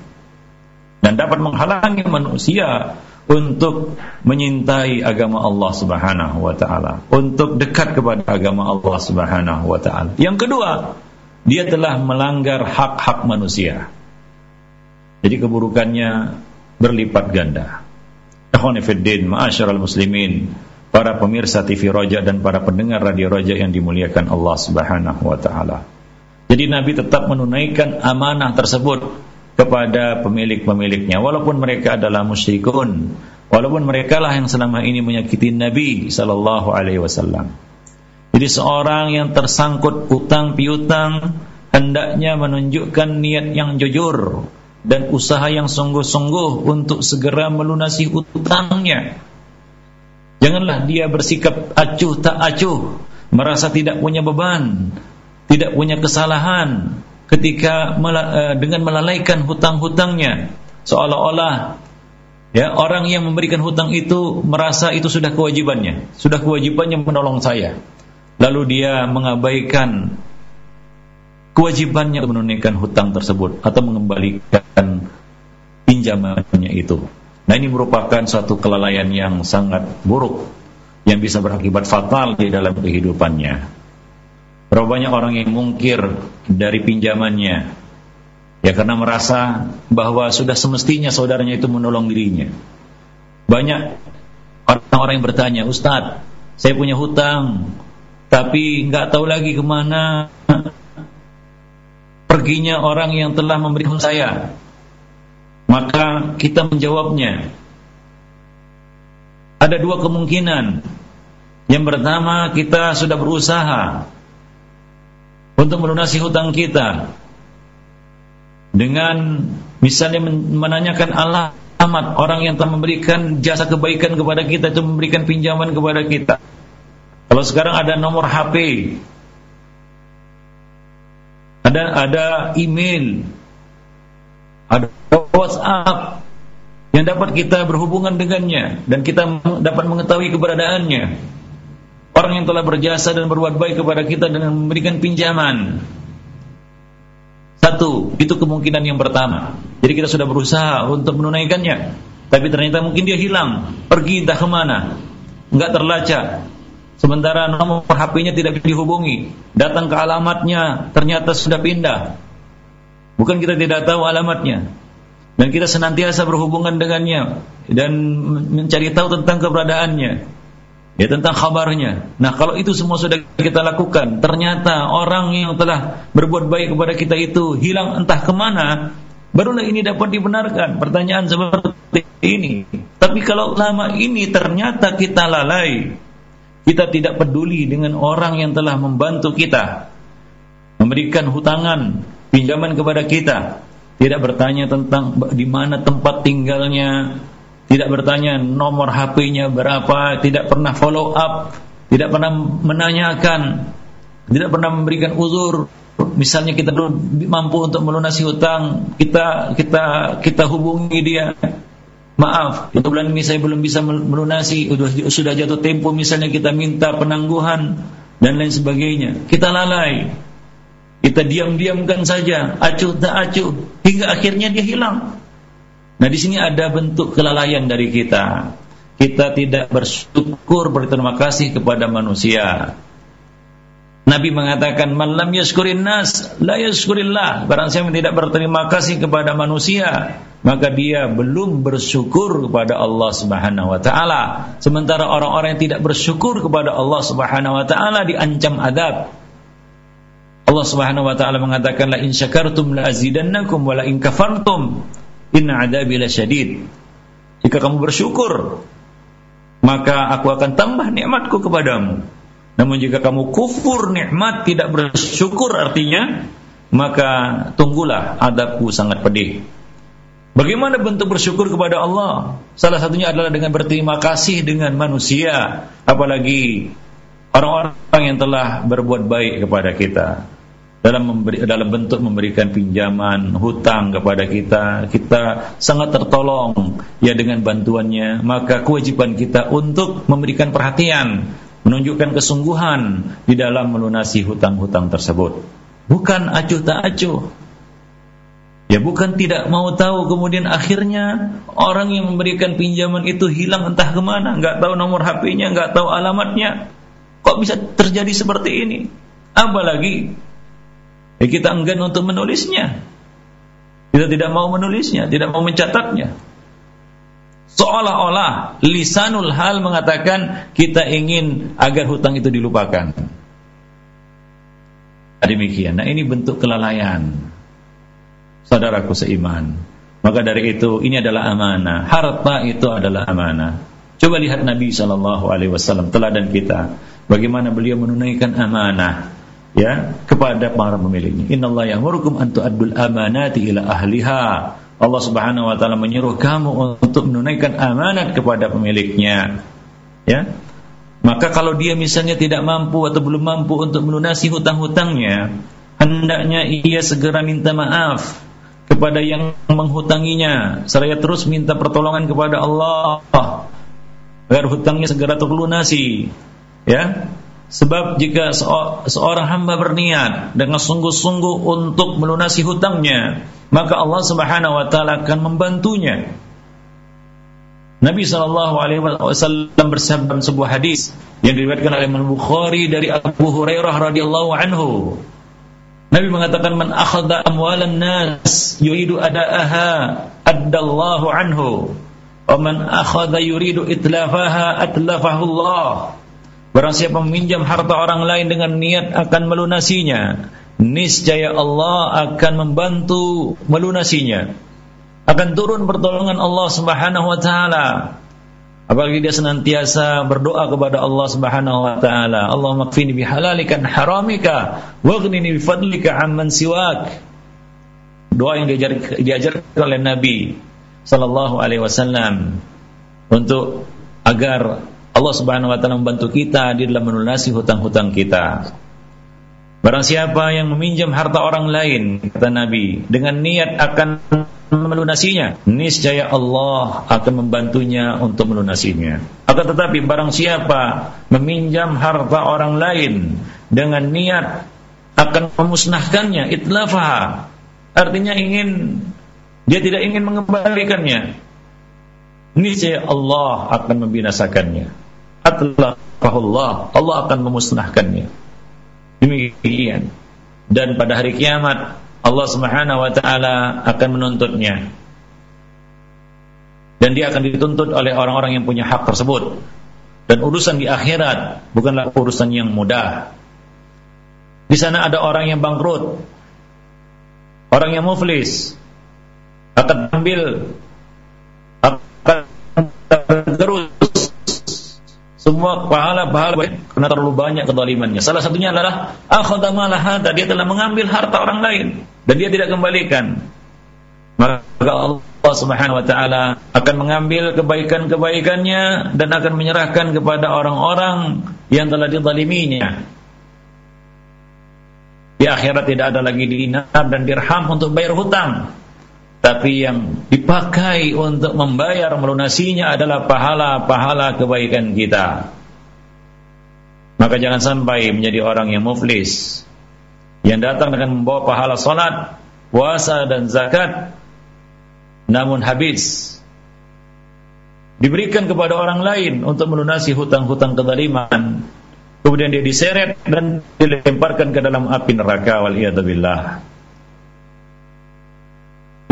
dan dapat menghalangi manusia untuk menyintai agama Allah Subhanahu wa taala, untuk dekat kepada agama Allah Subhanahu wa taala. Yang kedua, dia telah melanggar hak-hak manusia. Jadi keburukannya berlipat ganda. Fiddin, ma'asyiral muslimin, para pemirsa TV Roja dan para pendengar radio Roja yang dimuliakan Allah Subhanahu wa taala. Jadi Nabi tetap menunaikan amanah tersebut kepada pemilik-pemiliknya walaupun mereka adalah musyrikun, walaupun mereka lah yang selama ini menyakiti Nabi sallallahu alaihi wasallam. Jadi seorang yang tersangkut utang piutang hendaknya menunjukkan niat yang jujur dan usaha yang sungguh-sungguh untuk segera melunasi utangnya. Janganlah dia bersikap acuh tak acuh, merasa tidak punya beban, tidak punya kesalahan ketika eh, dengan melalaikan hutang-hutangnya, seolah-olah ya orang yang memberikan hutang itu merasa itu sudah kewajibannya, sudah kewajibannya menolong saya. Lalu dia mengabaikan kewajibannya menunaikan hutang tersebut atau mengembalikan pinjamannya itu. Nah ini merupakan suatu kelalaian yang sangat buruk yang bisa berakibat fatal di dalam kehidupannya. Berapa banyak orang yang mungkir dari pinjamannya ya karena merasa bahwa sudah semestinya saudaranya itu menolong dirinya. Banyak orang-orang yang bertanya, Ustadz, saya punya hutang, tapi nggak tahu lagi ke mana perginya orang yang telah memberi saya. Maka kita menjawabnya. Ada dua kemungkinan. Yang pertama, kita sudah berusaha untuk melunasi hutang kita dengan misalnya menanyakan alamat orang yang telah memberikan jasa kebaikan kepada kita itu memberikan pinjaman kepada kita. Kalau sekarang ada nomor HP ada ada email, ada WhatsApp yang dapat kita berhubungan dengannya dan kita dapat mengetahui keberadaannya. Orang yang telah berjasa dan berbuat baik kepada kita dengan memberikan pinjaman. Satu, itu kemungkinan yang pertama. Jadi kita sudah berusaha untuk menunaikannya, tapi ternyata mungkin dia hilang, pergi entah ke mana, nggak terlacak. Sementara nomor HP-nya tidak dihubungi. Datang ke alamatnya, ternyata sudah pindah. Bukan kita tidak tahu alamatnya. Dan kita senantiasa berhubungan dengannya. Dan mencari tahu tentang keberadaannya. Ya tentang kabarnya. Nah kalau itu semua sudah kita lakukan. Ternyata orang yang telah berbuat baik kepada kita itu hilang entah ke mana. Barulah ini dapat dibenarkan. Pertanyaan seperti ini. Tapi kalau lama ini ternyata kita lalai kita tidak peduli dengan orang yang telah membantu kita, memberikan hutangan, pinjaman kepada kita, tidak bertanya tentang di mana tempat tinggalnya, tidak bertanya nomor HP-nya berapa, tidak pernah follow up, tidak pernah menanyakan, tidak pernah memberikan uzur. Misalnya kita belum mampu untuk melunasi hutang, kita kita kita hubungi dia, Maaf, itu bulan ini saya belum bisa melunasi, sudah, sudah jatuh tempo misalnya kita minta penangguhan dan lain sebagainya. Kita lalai. Kita diam-diamkan saja, acuh tak acuh, hingga akhirnya dia hilang. Nah di sini ada bentuk kelalaian dari kita. Kita tidak bersyukur berterima kasih kepada manusia. Nabi mengatakan malam yaskurin nas la yaskurillah barang siapa yang tidak berterima kasih kepada manusia maka dia belum bersyukur kepada Allah Subhanahu wa taala sementara orang-orang yang tidak bersyukur kepada Allah Subhanahu wa taala diancam adab Allah Subhanahu wa taala mengatakan la in syakartum la azidannakum wa la in kafartum inna adabi lasyadid jika kamu bersyukur maka aku akan tambah nikmatku kepadamu namun jika kamu kufur nikmat tidak bersyukur artinya maka tunggulah adabku sangat pedih. Bagaimana bentuk bersyukur kepada Allah? Salah satunya adalah dengan berterima kasih dengan manusia, apalagi orang-orang yang telah berbuat baik kepada kita dalam memberi, dalam bentuk memberikan pinjaman, hutang kepada kita, kita sangat tertolong ya dengan bantuannya, maka kewajiban kita untuk memberikan perhatian menunjukkan kesungguhan di dalam melunasi hutang-hutang tersebut. Bukan acuh tak acuh. Ya bukan tidak mau tahu kemudian akhirnya orang yang memberikan pinjaman itu hilang entah ke mana, nggak tahu nomor HP-nya, nggak tahu alamatnya. Kok bisa terjadi seperti ini? Apalagi ya kita enggan untuk menulisnya. Kita tidak mau menulisnya, tidak mau mencatatnya. Seolah-olah lisanul hal mengatakan kita ingin agar hutang itu dilupakan. Demikian. Nah, ini bentuk kelalaian. Saudaraku seiman. Maka dari itu ini adalah amanah. Harta itu adalah amanah. Coba lihat Nabi Shallallahu Alaihi Wasallam teladan kita. Bagaimana beliau menunaikan amanah ya kepada para pemiliknya. Inna Allah yamurukum antu adul amanati ila ahliha. Allah Subhanahu wa taala menyuruh kamu untuk menunaikan amanat kepada pemiliknya. Ya. Maka kalau dia misalnya tidak mampu atau belum mampu untuk melunasi hutang-hutangnya, hendaknya ia segera minta maaf kepada yang menghutanginya. Seraya terus minta pertolongan kepada Allah agar hutangnya segera terlunasi. Ya. Sebab jika seorang hamba berniat dengan sungguh-sungguh untuk melunasi hutangnya, maka Allah Subhanahu wa taala akan membantunya. Nabi sallallahu alaihi wasallam bersabda dalam sebuah hadis yang diriwayatkan oleh Imam Bukhari dari Abu Hurairah radhiyallahu anhu. Nabi mengatakan man akhadha amwalan nas yuridu adaaha addallahu anhu wa man akhadha yuridu itlafaha atlafahu Allah Barang siapa meminjam harta orang lain dengan niat akan melunasinya, niscaya Allah akan membantu melunasinya. Akan turun pertolongan Allah Subhanahu wa taala. Apalagi dia senantiasa berdoa kepada Allah Subhanahu wa taala, Allahumma kfini bihalalika haramika waghnini bifadlika amman siwak. Doa yang diajar, diajarkan oleh Nabi sallallahu alaihi wasallam untuk agar Allah Subhanahu wa taala membantu kita di dalam melunasi hutang-hutang kita. Barang siapa yang meminjam harta orang lain, kata Nabi, dengan niat akan melunasinya, niscaya Allah akan membantunya untuk melunasinya. Akan tetapi barang siapa meminjam harta orang lain dengan niat akan memusnahkannya, itlafah, artinya ingin dia tidak ingin mengembalikannya, niscaya Allah akan membinasakannya atlaqahullah. Allah akan memusnahkannya. Demikian. Dan pada hari kiamat Allah Subhanahu wa taala akan menuntutnya. Dan dia akan dituntut oleh orang-orang yang punya hak tersebut. Dan urusan di akhirat bukanlah urusan yang mudah. Di sana ada orang yang bangkrut. Orang yang muflis. Akan ambil. Akan semua pahala-pahala karena terlalu banyak kedolimannya. Salah satunya adalah akhadha hada, dia telah mengambil harta orang lain dan dia tidak kembalikan. Maka Allah Subhanahu wa taala akan mengambil kebaikan-kebaikannya dan akan menyerahkan kepada orang-orang yang telah dizaliminya. Di akhirat tidak ada lagi dinar dan dirham untuk bayar hutang tapi yang dipakai untuk membayar melunasinya adalah pahala-pahala kebaikan kita. Maka jangan sampai menjadi orang yang muflis yang datang dengan membawa pahala salat, puasa dan zakat namun habis. Diberikan kepada orang lain untuk melunasi hutang-hutang kezaliman. Kemudian dia diseret dan dilemparkan ke dalam api neraka wal billah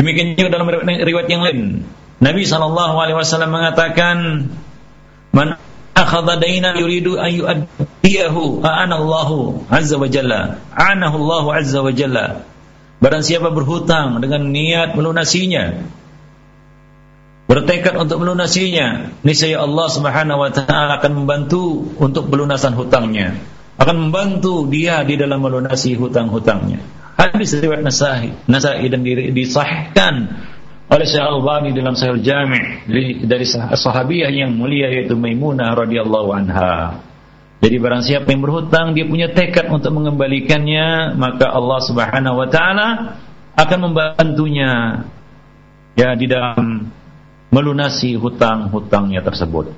Demikian juga dalam riwayat yang lain. Nabi sallallahu alaihi wasallam mengatakan, "Man akhadha dainan yuridu an yu'addiyahu, a'ana Allahu azza wa jalla, a'anahu Allahu azza wa jalla." Barang siapa berhutang dengan niat melunasinya, bertekad untuk melunasinya, niscaya Allah Subhanahu wa taala akan membantu untuk pelunasan hutangnya, akan membantu dia di dalam melunasi hutang-hutangnya. Hadis riwayat Nasai, Nasai dan disahihkan oleh Syekh Al-Albani dalam Sahih Jami' dari sahabiah yang mulia yaitu Maimunah radhiyallahu anha. Jadi barang siapa yang berhutang dia punya tekad untuk mengembalikannya, maka Allah Subhanahu wa taala akan membantunya ya di dalam melunasi hutang-hutangnya tersebut.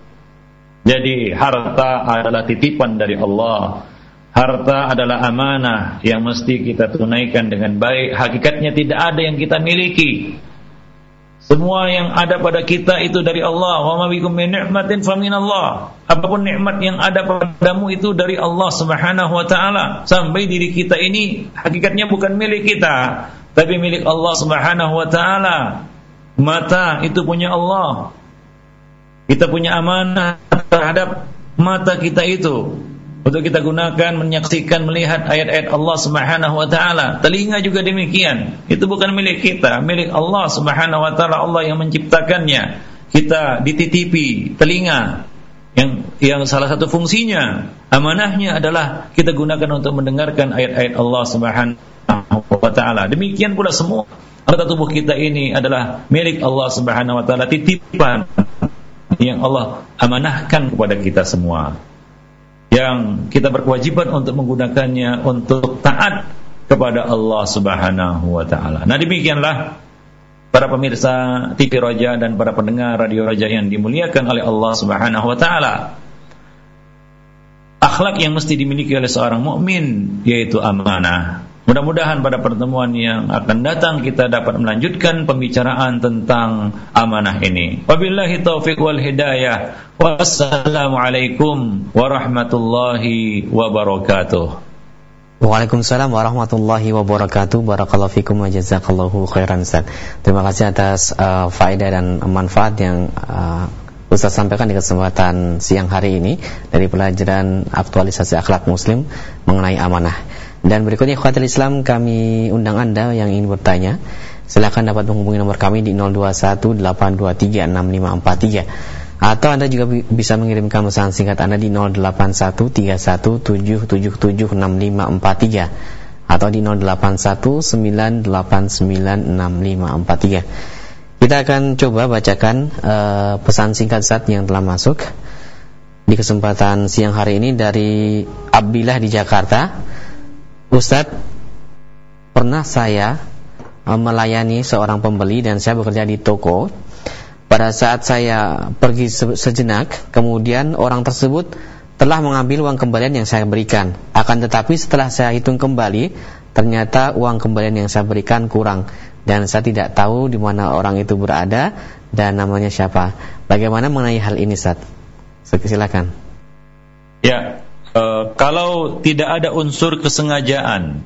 Jadi harta adalah titipan dari Allah Harta adalah amanah yang mesti kita tunaikan dengan baik. Hakikatnya tidak ada yang kita miliki. Semua yang ada pada kita itu dari Allah. Wa ma bikum min ni'matin Allah. Apa pun nikmat yang ada padamu itu dari Allah Subhanahu wa taala. Sampai diri kita ini hakikatnya bukan milik kita, tapi milik Allah Subhanahu wa taala. Mata itu punya Allah. Kita punya amanah terhadap mata kita itu untuk kita gunakan menyaksikan melihat ayat-ayat Allah Subhanahu wa taala. Telinga juga demikian. Itu bukan milik kita, milik Allah Subhanahu wa taala. Allah yang menciptakannya. Kita dititipi telinga yang yang salah satu fungsinya amanahnya adalah kita gunakan untuk mendengarkan ayat-ayat Allah Subhanahu wa taala. Demikian pula semua anggota tubuh kita ini adalah milik Allah Subhanahu wa taala, titipan yang Allah amanahkan kepada kita semua yang kita berkewajiban untuk menggunakannya untuk taat kepada Allah Subhanahu wa taala. Nah, demikianlah para pemirsa TV Raja dan para pendengar Radio Raja yang dimuliakan oleh Allah Subhanahu wa taala. Akhlak yang mesti dimiliki oleh seorang mukmin yaitu amanah. Mudah-mudahan pada pertemuan yang akan datang kita dapat melanjutkan pembicaraan tentang amanah ini. Wabillahi taufiq wal hidayah. Wassalamualaikum warahmatullahi wabarakatuh. Waalaikumsalam warahmatullahi wabarakatuh. Barakallahu fikum wa jazakallahu khairan Ustaz. Terima kasih atas uh, faedah dan manfaat yang uh, Ustaz sampaikan di kesempatan siang hari ini dari pelajaran aktualisasi akhlak muslim mengenai amanah. Dan berikutnya ikhwatul Islam kami undang Anda yang ingin bertanya. Silahkan dapat menghubungi nomor kami di 0218236543 Atau Anda juga bisa mengirimkan pesan singkat Anda di 081317776543 Atau di 0819896543 Kita akan coba bacakan uh, pesan singkat saat yang telah masuk Di kesempatan siang hari ini dari Abdillah di Jakarta Ustadz, pernah saya eh, melayani seorang pembeli dan saya bekerja di toko. Pada saat saya pergi sejenak, kemudian orang tersebut telah mengambil uang kembalian yang saya berikan. Akan tetapi setelah saya hitung kembali, ternyata uang kembalian yang saya berikan kurang dan saya tidak tahu di mana orang itu berada dan namanya siapa. Bagaimana mengenai hal ini, Ustaz? Silakan. Ya, Eh, kalau tidak ada unsur kesengajaan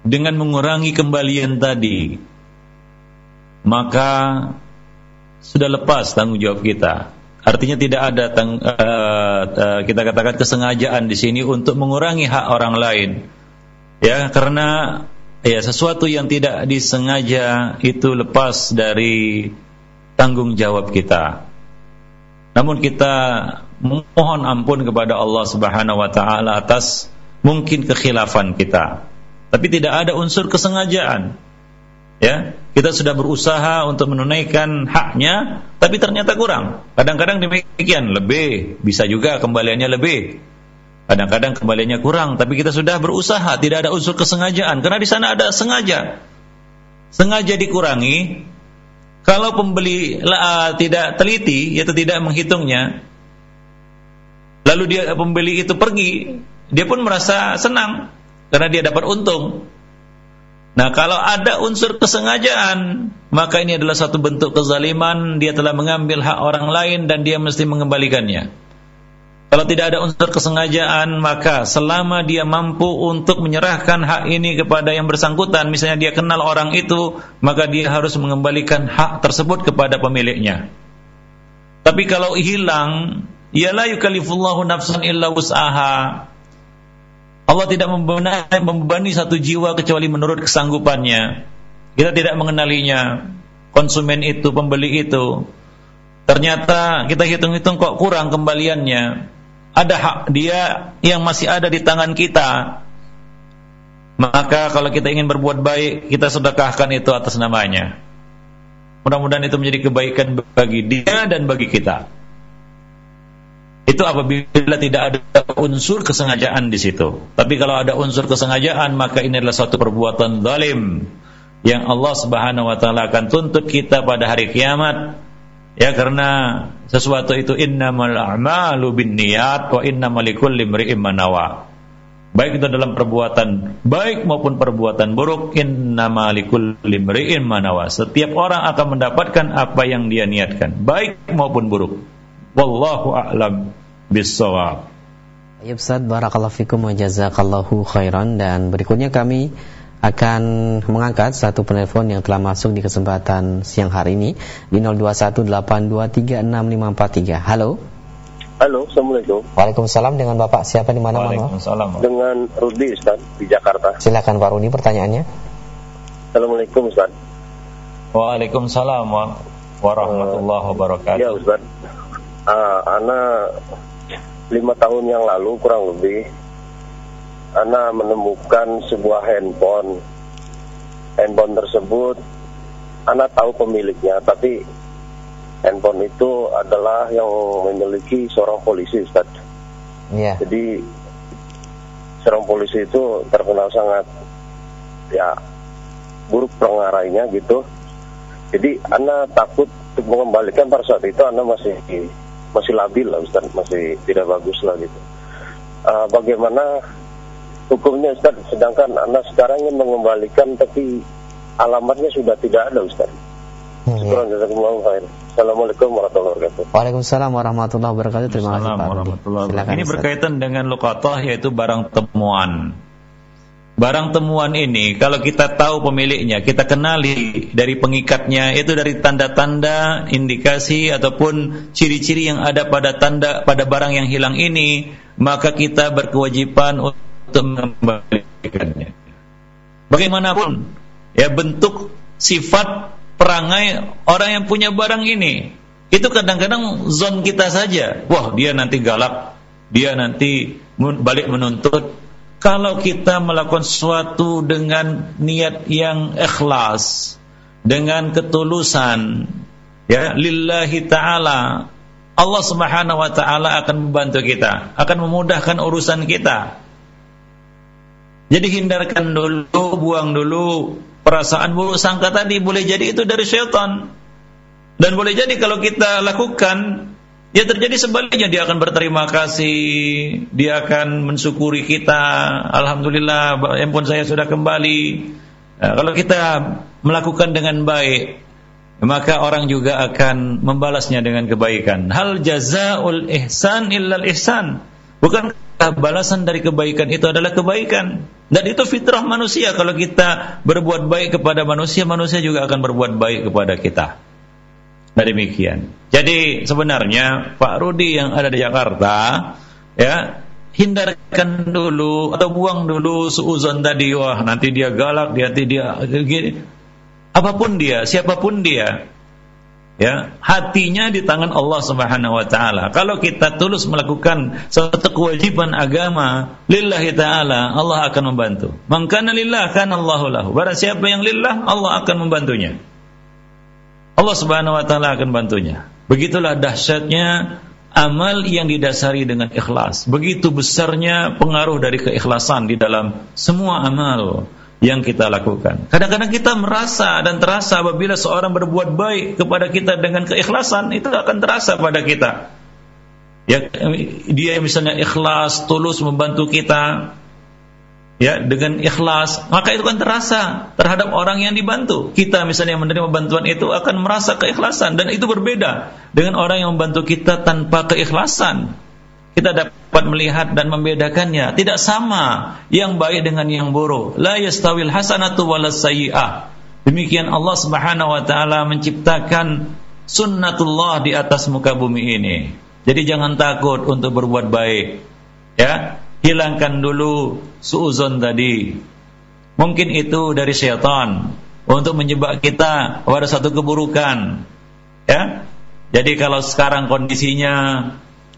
dengan mengurangi kembalian tadi, maka sudah lepas tanggung jawab kita. Artinya tidak ada tang, uh, uh, kita katakan kesengajaan di sini untuk mengurangi hak orang lain. Ya, karena ya sesuatu yang tidak disengaja itu lepas dari tanggung jawab kita. Namun kita mohon ampun kepada Allah Subhanahu wa taala atas mungkin kekhilafan kita. Tapi tidak ada unsur kesengajaan. Ya, kita sudah berusaha untuk menunaikan haknya, tapi ternyata kurang. Kadang-kadang demikian, lebih, bisa juga kembaliannya lebih. Kadang-kadang kembaliannya kurang, tapi kita sudah berusaha, tidak ada unsur kesengajaan karena di sana ada sengaja. Sengaja dikurangi. Kalau pembeli uh, tidak teliti, yaitu tidak menghitungnya, lalu dia pembeli itu pergi, dia pun merasa senang karena dia dapat untung. Nah, kalau ada unsur kesengajaan, maka ini adalah satu bentuk kezaliman, dia telah mengambil hak orang lain dan dia mesti mengembalikannya. Kalau tidak ada unsur kesengajaan, maka selama dia mampu untuk menyerahkan hak ini kepada yang bersangkutan, misalnya dia kenal orang itu, maka dia harus mengembalikan hak tersebut kepada pemiliknya. Tapi kalau hilang, Ya la yukallifullahu nafsan illa wus'aha. Allah tidak membebani satu jiwa kecuali menurut kesanggupannya. Kita tidak mengenalinya. Konsumen itu, pembeli itu. Ternyata kita hitung-hitung kok kurang kembaliannya. Ada hak dia yang masih ada di tangan kita. Maka kalau kita ingin berbuat baik, kita sedekahkan itu atas namanya. Mudah-mudahan itu menjadi kebaikan bagi dia dan bagi kita itu apabila tidak ada unsur kesengajaan di situ. Tapi kalau ada unsur kesengajaan maka ini adalah suatu perbuatan zalim yang Allah Subhanahu wa taala akan tuntut kita pada hari kiamat. Ya karena sesuatu itu innamal a'malu binniyat wa innamal likulli imri'in manawa. Baik itu dalam perbuatan baik maupun perbuatan buruk innamal likulli imri'in manawa. Setiap orang akan mendapatkan apa yang dia niatkan, baik maupun buruk. Wallahu a'lam bissawab. Ya Ustaz, barakallahu fikum wa jazakallahu khairan dan berikutnya kami akan mengangkat satu penelpon yang telah masuk di kesempatan siang hari ini di 0218236543. Halo. Halo, Assalamualaikum. Waalaikumsalam dengan Bapak siapa di mana Waalaikumsalam. Dengan Rudi Ustaz di Jakarta. Silakan Pak Rudi pertanyaannya. Assalamualaikum Ustaz. Waalaikumsalam warahmatullahi wabarakatuh. Ya Ustaz. Uh, Ana lima tahun yang lalu kurang lebih Ana menemukan sebuah handphone. Handphone tersebut Ana tahu pemiliknya, tapi handphone itu adalah yang memiliki seorang polisi Ustaz. Iya. Jadi seorang polisi itu terkenal sangat ya buruk pengarainya gitu. Jadi Anda takut untuk mengembalikan pada saat itu Anda masih masih labil lah Ustaz, masih tidak bagus lah gitu. Uh, bagaimana hukumnya Ustaz? Sedangkan Anda sekarang ingin mengembalikan tapi alamatnya sudah tidak ada Ustaz. Hmm, ya. Assalamualaikum warahmatullahi wabarakatuh. Waalaikumsalam warahmatullahi wabarakatuh. Terima kasih Pak. Silakan, Ini berkaitan dengan lukatah yaitu barang temuan. Barang temuan ini kalau kita tahu pemiliknya, kita kenali dari pengikatnya itu dari tanda-tanda, indikasi ataupun ciri-ciri yang ada pada tanda pada barang yang hilang ini, maka kita berkewajiban untuk mengembalikannya. Bagaimanapun ya bentuk sifat perangai orang yang punya barang ini. Itu kadang-kadang zon kita saja. Wah, dia nanti galak, dia nanti balik menuntut. Kalau kita melakukan sesuatu dengan niat yang ikhlas, dengan ketulusan, ya lillahi taala, Allah Subhanahu wa taala akan membantu kita, akan memudahkan urusan kita. Jadi hindarkan dulu, buang dulu perasaan buruk sangka tadi boleh jadi itu dari syaitan. Dan boleh jadi kalau kita lakukan ya terjadi sebaliknya dia akan berterima kasih, dia akan mensyukuri kita. Alhamdulillah handphone saya sudah kembali. Nah, kalau kita melakukan dengan baik, maka orang juga akan membalasnya dengan kebaikan. Hal jazaul ihsan illal ihsan. Bukan balasan dari kebaikan itu adalah kebaikan. Dan itu fitrah manusia. Kalau kita berbuat baik kepada manusia, manusia juga akan berbuat baik kepada kita. Nah demikian. Jadi sebenarnya Pak Rudi yang ada di Jakarta, ya hindarkan dulu atau buang dulu suuzon tadi. Wah nanti dia galak, dia nanti dia gini. Apa pun dia, siapa pun dia, ya hatinya di tangan Allah Subhanahu wa taala. Kalau kita tulus melakukan suatu kewajiban agama lillahi taala, Allah akan membantu. Mangkana lillah kan Allahu lahu. Barang siapa yang lillah, Allah akan membantunya. Allah Subhanahu wa taala akan bantunya. Begitulah dahsyatnya amal yang didasari dengan ikhlas. Begitu besarnya pengaruh dari keikhlasan di dalam semua amal yang kita lakukan. Kadang-kadang kita merasa dan terasa apabila seorang berbuat baik kepada kita dengan keikhlasan itu akan terasa pada kita. Ya, dia misalnya ikhlas, tulus membantu kita, ya dengan ikhlas, maka itu kan terasa terhadap orang yang dibantu. Kita misalnya yang menerima bantuan itu akan merasa keikhlasan dan itu berbeda dengan orang yang membantu kita tanpa keikhlasan kita dapat melihat dan membedakannya. Tidak sama yang baik dengan yang buruk. La yastawil hasanatu sayyi'ah. Demikian Allah Subhanahu wa taala menciptakan sunnatullah di atas muka bumi ini. Jadi jangan takut untuk berbuat baik. Ya, hilangkan dulu suuzon tadi. Mungkin itu dari syaitan untuk menjebak kita pada satu keburukan. Ya. Jadi kalau sekarang kondisinya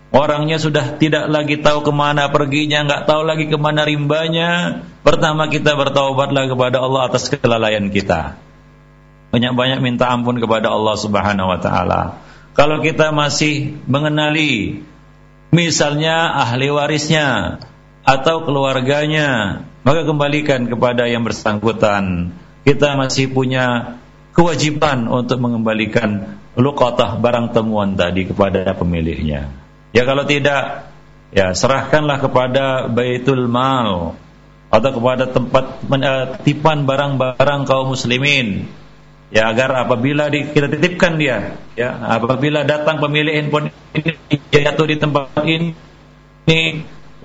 Orangnya sudah tidak lagi tahu ke mana perginya, nggak tahu lagi ke mana rimbanya. Pertama kita bertaubatlah kepada Allah atas kelalaian kita. Banyak-banyak minta ampun kepada Allah Subhanahu wa taala. Kalau kita masih mengenali misalnya ahli warisnya atau keluarganya, maka kembalikan kepada yang bersangkutan. Kita masih punya kewajiban untuk mengembalikan luqatah barang temuan tadi kepada pemiliknya. Ya kalau tidak, ya serahkanlah kepada Baitul Mal atau kepada tempat tipan barang-barang kaum muslimin. Ya agar apabila di, kita titipkan dia, ya apabila datang pemilik handphone ini jatuh di tempat ini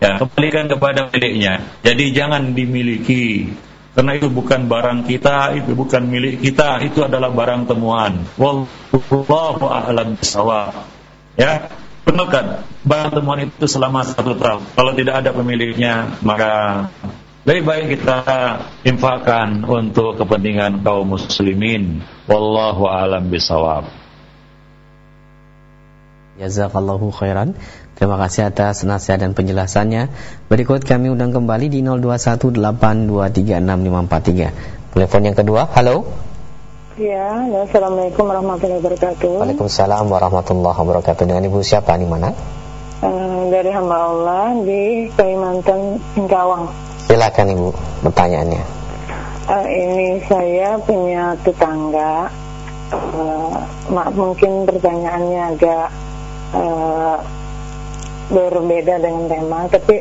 ya kembalikan kepada miliknya. Jadi jangan dimiliki karena itu bukan barang kita, itu bukan milik kita, itu adalah barang temuan. Wallahu a'lam bishawab. Ya, benarkan barang temuan itu selama satu tahun. Kalau tidak ada pemiliknya, maka lebih baik kita infakkan untuk kepentingan kaum muslimin. Wallahu a'lam bishawab. Jazakallahu khairan. Terima kasih atas nasihat dan penjelasannya. Berikut kami undang kembali di 0218236543. Telepon yang kedua. Halo. Ya, Assalamualaikum warahmatullahi wabarakatuh. Waalaikumsalam warahmatullahi wabarakatuh. Dengan Ibu siapa di mana? Uh, dari hamba Allah di Kalimantan Singkawang. Silakan Ibu pertanyaannya. Uh, ini saya punya tetangga. Uh, mungkin pertanyaannya agak uh, berbeda dengan tema tapi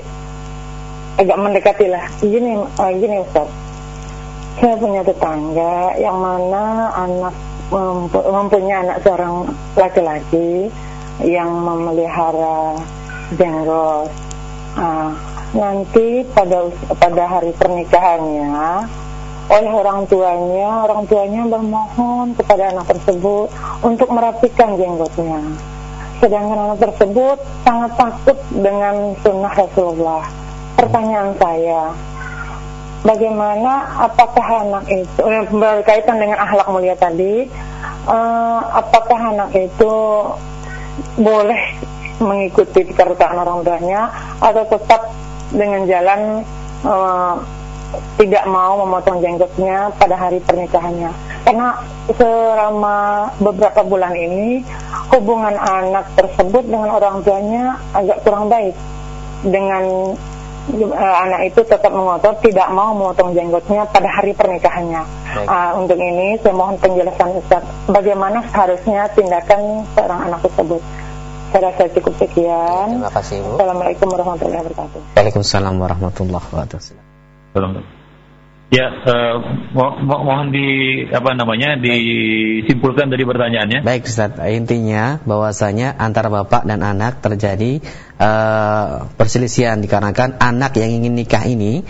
agak mendekati lah. Gini uh, gini Ustaz. Saya punya tetangga yang mana anak mempunyai anak seorang laki-laki yang memelihara jenggot uh, nanti pada pada hari pernikahannya oleh orang tuanya orang tuanya bermohon kepada anak tersebut untuk merapikan jenggotnya sedangkan anak tersebut sangat takut dengan sunnah Rasulullah. Pertanyaan saya, bagaimana apakah anak itu eh, berkaitan dengan akhlak mulia tadi, uh, apakah anak itu boleh mengikuti perkataan orang tuanya atau tetap dengan jalan uh, tidak mau memotong jenggotnya pada hari pernikahannya? Karena selama beberapa bulan ini hubungan anak tersebut dengan orang tuanya agak kurang baik. Dengan uh, anak itu tetap mengotot tidak mau memotong jenggotnya pada hari pernikahannya. Uh, untuk ini saya mohon penjelasan Ustaz, bagaimana seharusnya tindakan seorang anak tersebut. Saya rasa cukup sekian. Terima kasih Bu. Assalamualaikum warahmatullahi wabarakatuh. Waalaikumsalam warahmatullahi wabarakatuh. Ya, uh, mo mo mohon di apa namanya disimpulkan dari pertanyaannya. Baik, Ustaz. Intinya bahwasanya antara bapak dan anak terjadi uh, perselisihan dikarenakan anak yang ingin nikah ini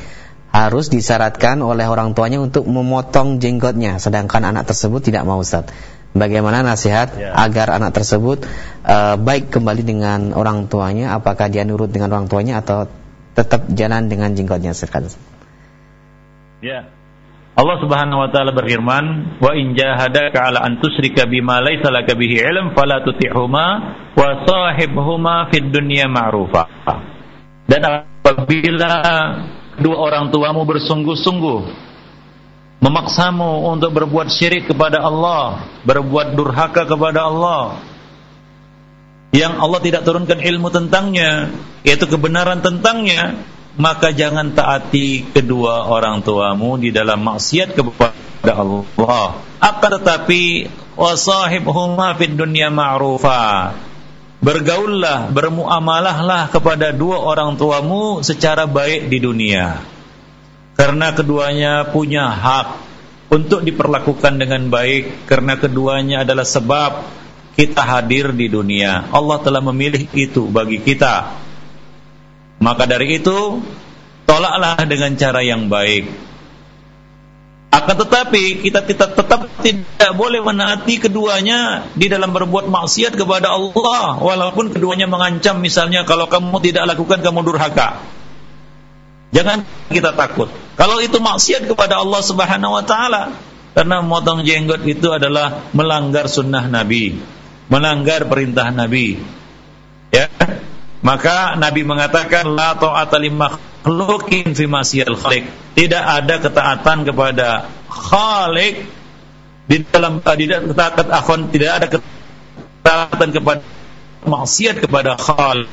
harus disyaratkan oleh orang tuanya untuk memotong jenggotnya, sedangkan anak tersebut tidak mau, Ustaz. Bagaimana nasihat ya. agar anak tersebut uh, baik kembali dengan orang tuanya? Apakah dia nurut dengan orang tuanya atau tetap jalan dengan jenggotnya, Ustaz? Ya. Allah Subhanahu wa taala berfirman, "Wa in jahadaka 'ala an tusyrika bima laysa laka bihi 'ilm fala tuti'huma wa sahibhuma fid dunya ma'rufa." Dan apabila kedua orang tuamu bersungguh-sungguh memaksamu untuk berbuat syirik kepada Allah, berbuat durhaka kepada Allah, yang Allah tidak turunkan ilmu tentangnya, yaitu kebenaran tentangnya, maka jangan taati kedua orang tuamu di dalam maksiat kepada Allah. Akan tetapi wasahibhuma fid dunya ma'rufa. Bergaullah, bermuamalahlah kepada dua orang tuamu secara baik di dunia. Karena keduanya punya hak untuk diperlakukan dengan baik karena keduanya adalah sebab kita hadir di dunia. Allah telah memilih itu bagi kita maka dari itu, tolaklah dengan cara yang baik. Akan tetapi kita, kita tetap tidak boleh menaati keduanya di dalam berbuat maksiat kepada Allah walaupun keduanya mengancam misalnya kalau kamu tidak lakukan kamu durhaka. Jangan kita takut. Kalau itu maksiat kepada Allah Subhanahu wa taala karena memotong jenggot itu adalah melanggar sunnah Nabi, melanggar perintah Nabi. Ya, maka Nabi mengatakan la ta'ata li fi masyiatil khaliq. Tidak ada ketaatan kepada khaliq di dalam eh, tidak ketaatan akhon tidak ada ketaatan kepada maksiat kepada khaliq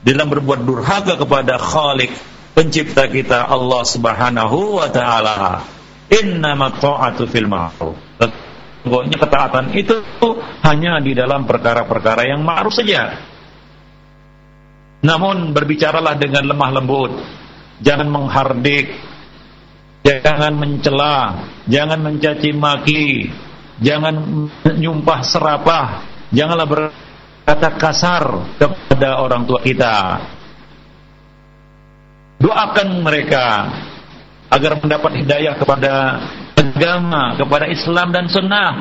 dalam berbuat durhaka kepada khaliq pencipta kita Allah Subhanahu wa taala. Innama ta'atu fil ma'ruf. Sesungguhnya ketaatan itu hanya di dalam perkara-perkara yang ma'ruf saja namun berbicaralah dengan lemah lembut. Jangan menghardik. Jangan mencela, jangan mencaci maki, jangan menyumpah serapah, janganlah berkata kasar kepada orang tua kita. Doakan mereka agar mendapat hidayah kepada agama, kepada Islam dan sunnah.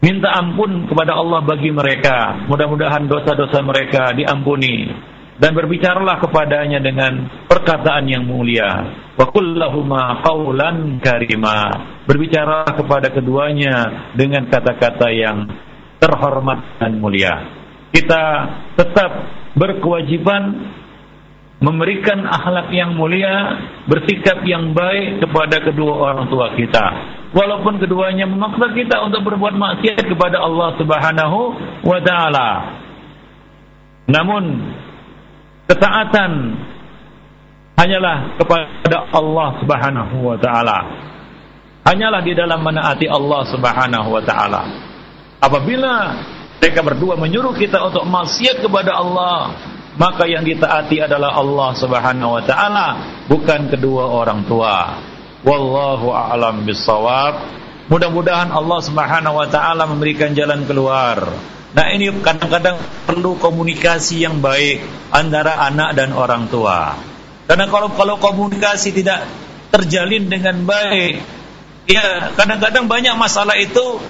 Minta ampun kepada Allah bagi mereka. Mudah-mudahan dosa-dosa mereka diampuni dan berbicaralah kepadanya dengan perkataan yang mulia. Wa kullahuma qawlan karima. Berbicara kepada keduanya dengan kata-kata yang terhormat dan mulia. Kita tetap berkewajiban memberikan akhlak yang mulia, bersikap yang baik kepada kedua orang tua kita. Walaupun keduanya memaksa kita untuk berbuat maksiat kepada Allah Subhanahu wa taala. Namun ketaatan hanyalah kepada Allah Subhanahu wa taala. Hanyalah di dalam menaati Allah Subhanahu wa taala. Apabila mereka berdua menyuruh kita untuk maksiat kepada Allah, maka yang ditaati adalah Allah Subhanahu wa taala, bukan kedua orang tua. Wallahu a'lam bissawab. Mudah-mudahan Allah Subhanahu wa taala memberikan jalan keluar Nah ini kadang-kadang perlu komunikasi yang baik antara anak dan orang tua. Karena kalau kalau komunikasi tidak terjalin dengan baik, ya kadang-kadang banyak masalah itu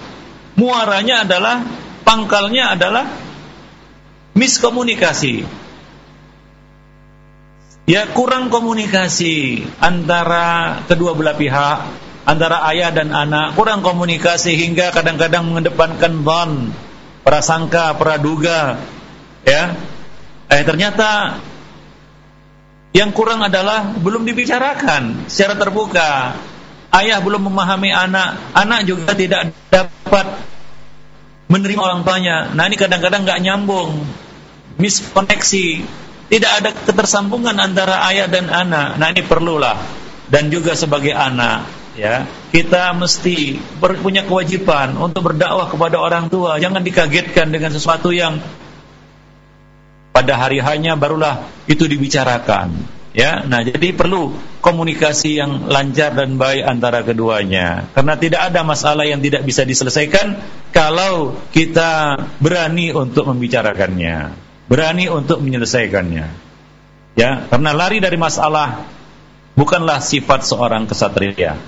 muaranya adalah pangkalnya adalah miskomunikasi. Ya kurang komunikasi antara kedua belah pihak, antara ayah dan anak, kurang komunikasi hingga kadang-kadang mengedepankan don prasangka, praduga, ya. Eh ternyata yang kurang adalah belum dibicarakan secara terbuka. Ayah belum memahami anak, anak juga tidak dapat menerima orang tuanya. Nah ini kadang-kadang nggak nyambung, miskoneksi, tidak ada ketersambungan antara ayah dan anak. Nah ini perlulah. Dan juga sebagai anak ya kita mesti punya kewajiban untuk berdakwah kepada orang tua. Jangan dikagetkan dengan sesuatu yang pada hari hanya barulah itu dibicarakan ya. Nah jadi perlu komunikasi yang lancar dan baik antara keduanya. Karena tidak ada masalah yang tidak bisa diselesaikan kalau kita berani untuk membicarakannya berani untuk menyelesaikannya ya karena lari dari masalah bukanlah sifat seorang kesatria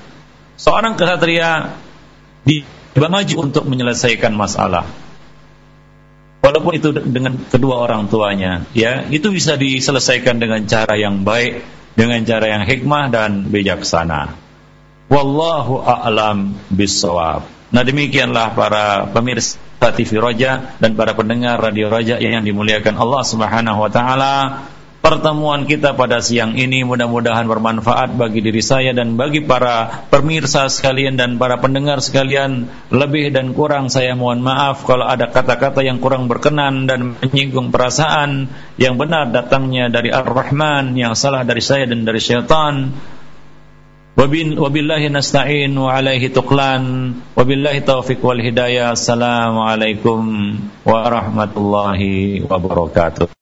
seorang kesatria maju untuk menyelesaikan masalah. Walaupun itu dengan kedua orang tuanya, ya, itu bisa diselesaikan dengan cara yang baik, dengan cara yang hikmah dan bijaksana. Wallahu a'lam bissawab. Nah demikianlah para pemirsa TV Roja dan para pendengar Radio Roja yang dimuliakan Allah Subhanahu wa taala. Pertemuan kita pada siang ini mudah-mudahan bermanfaat bagi diri saya dan bagi para pemirsa sekalian dan para pendengar sekalian. Lebih dan kurang saya mohon maaf kalau ada kata-kata yang kurang berkenan dan menyinggung perasaan yang benar datangnya dari Ar-Rahman yang salah dari saya dan dari syaitan wabillahi nasta'in wa alaihi tuqlan. Wabillahi taufiq wal hidayah. Assalamualaikum warahmatullahi wabarakatuh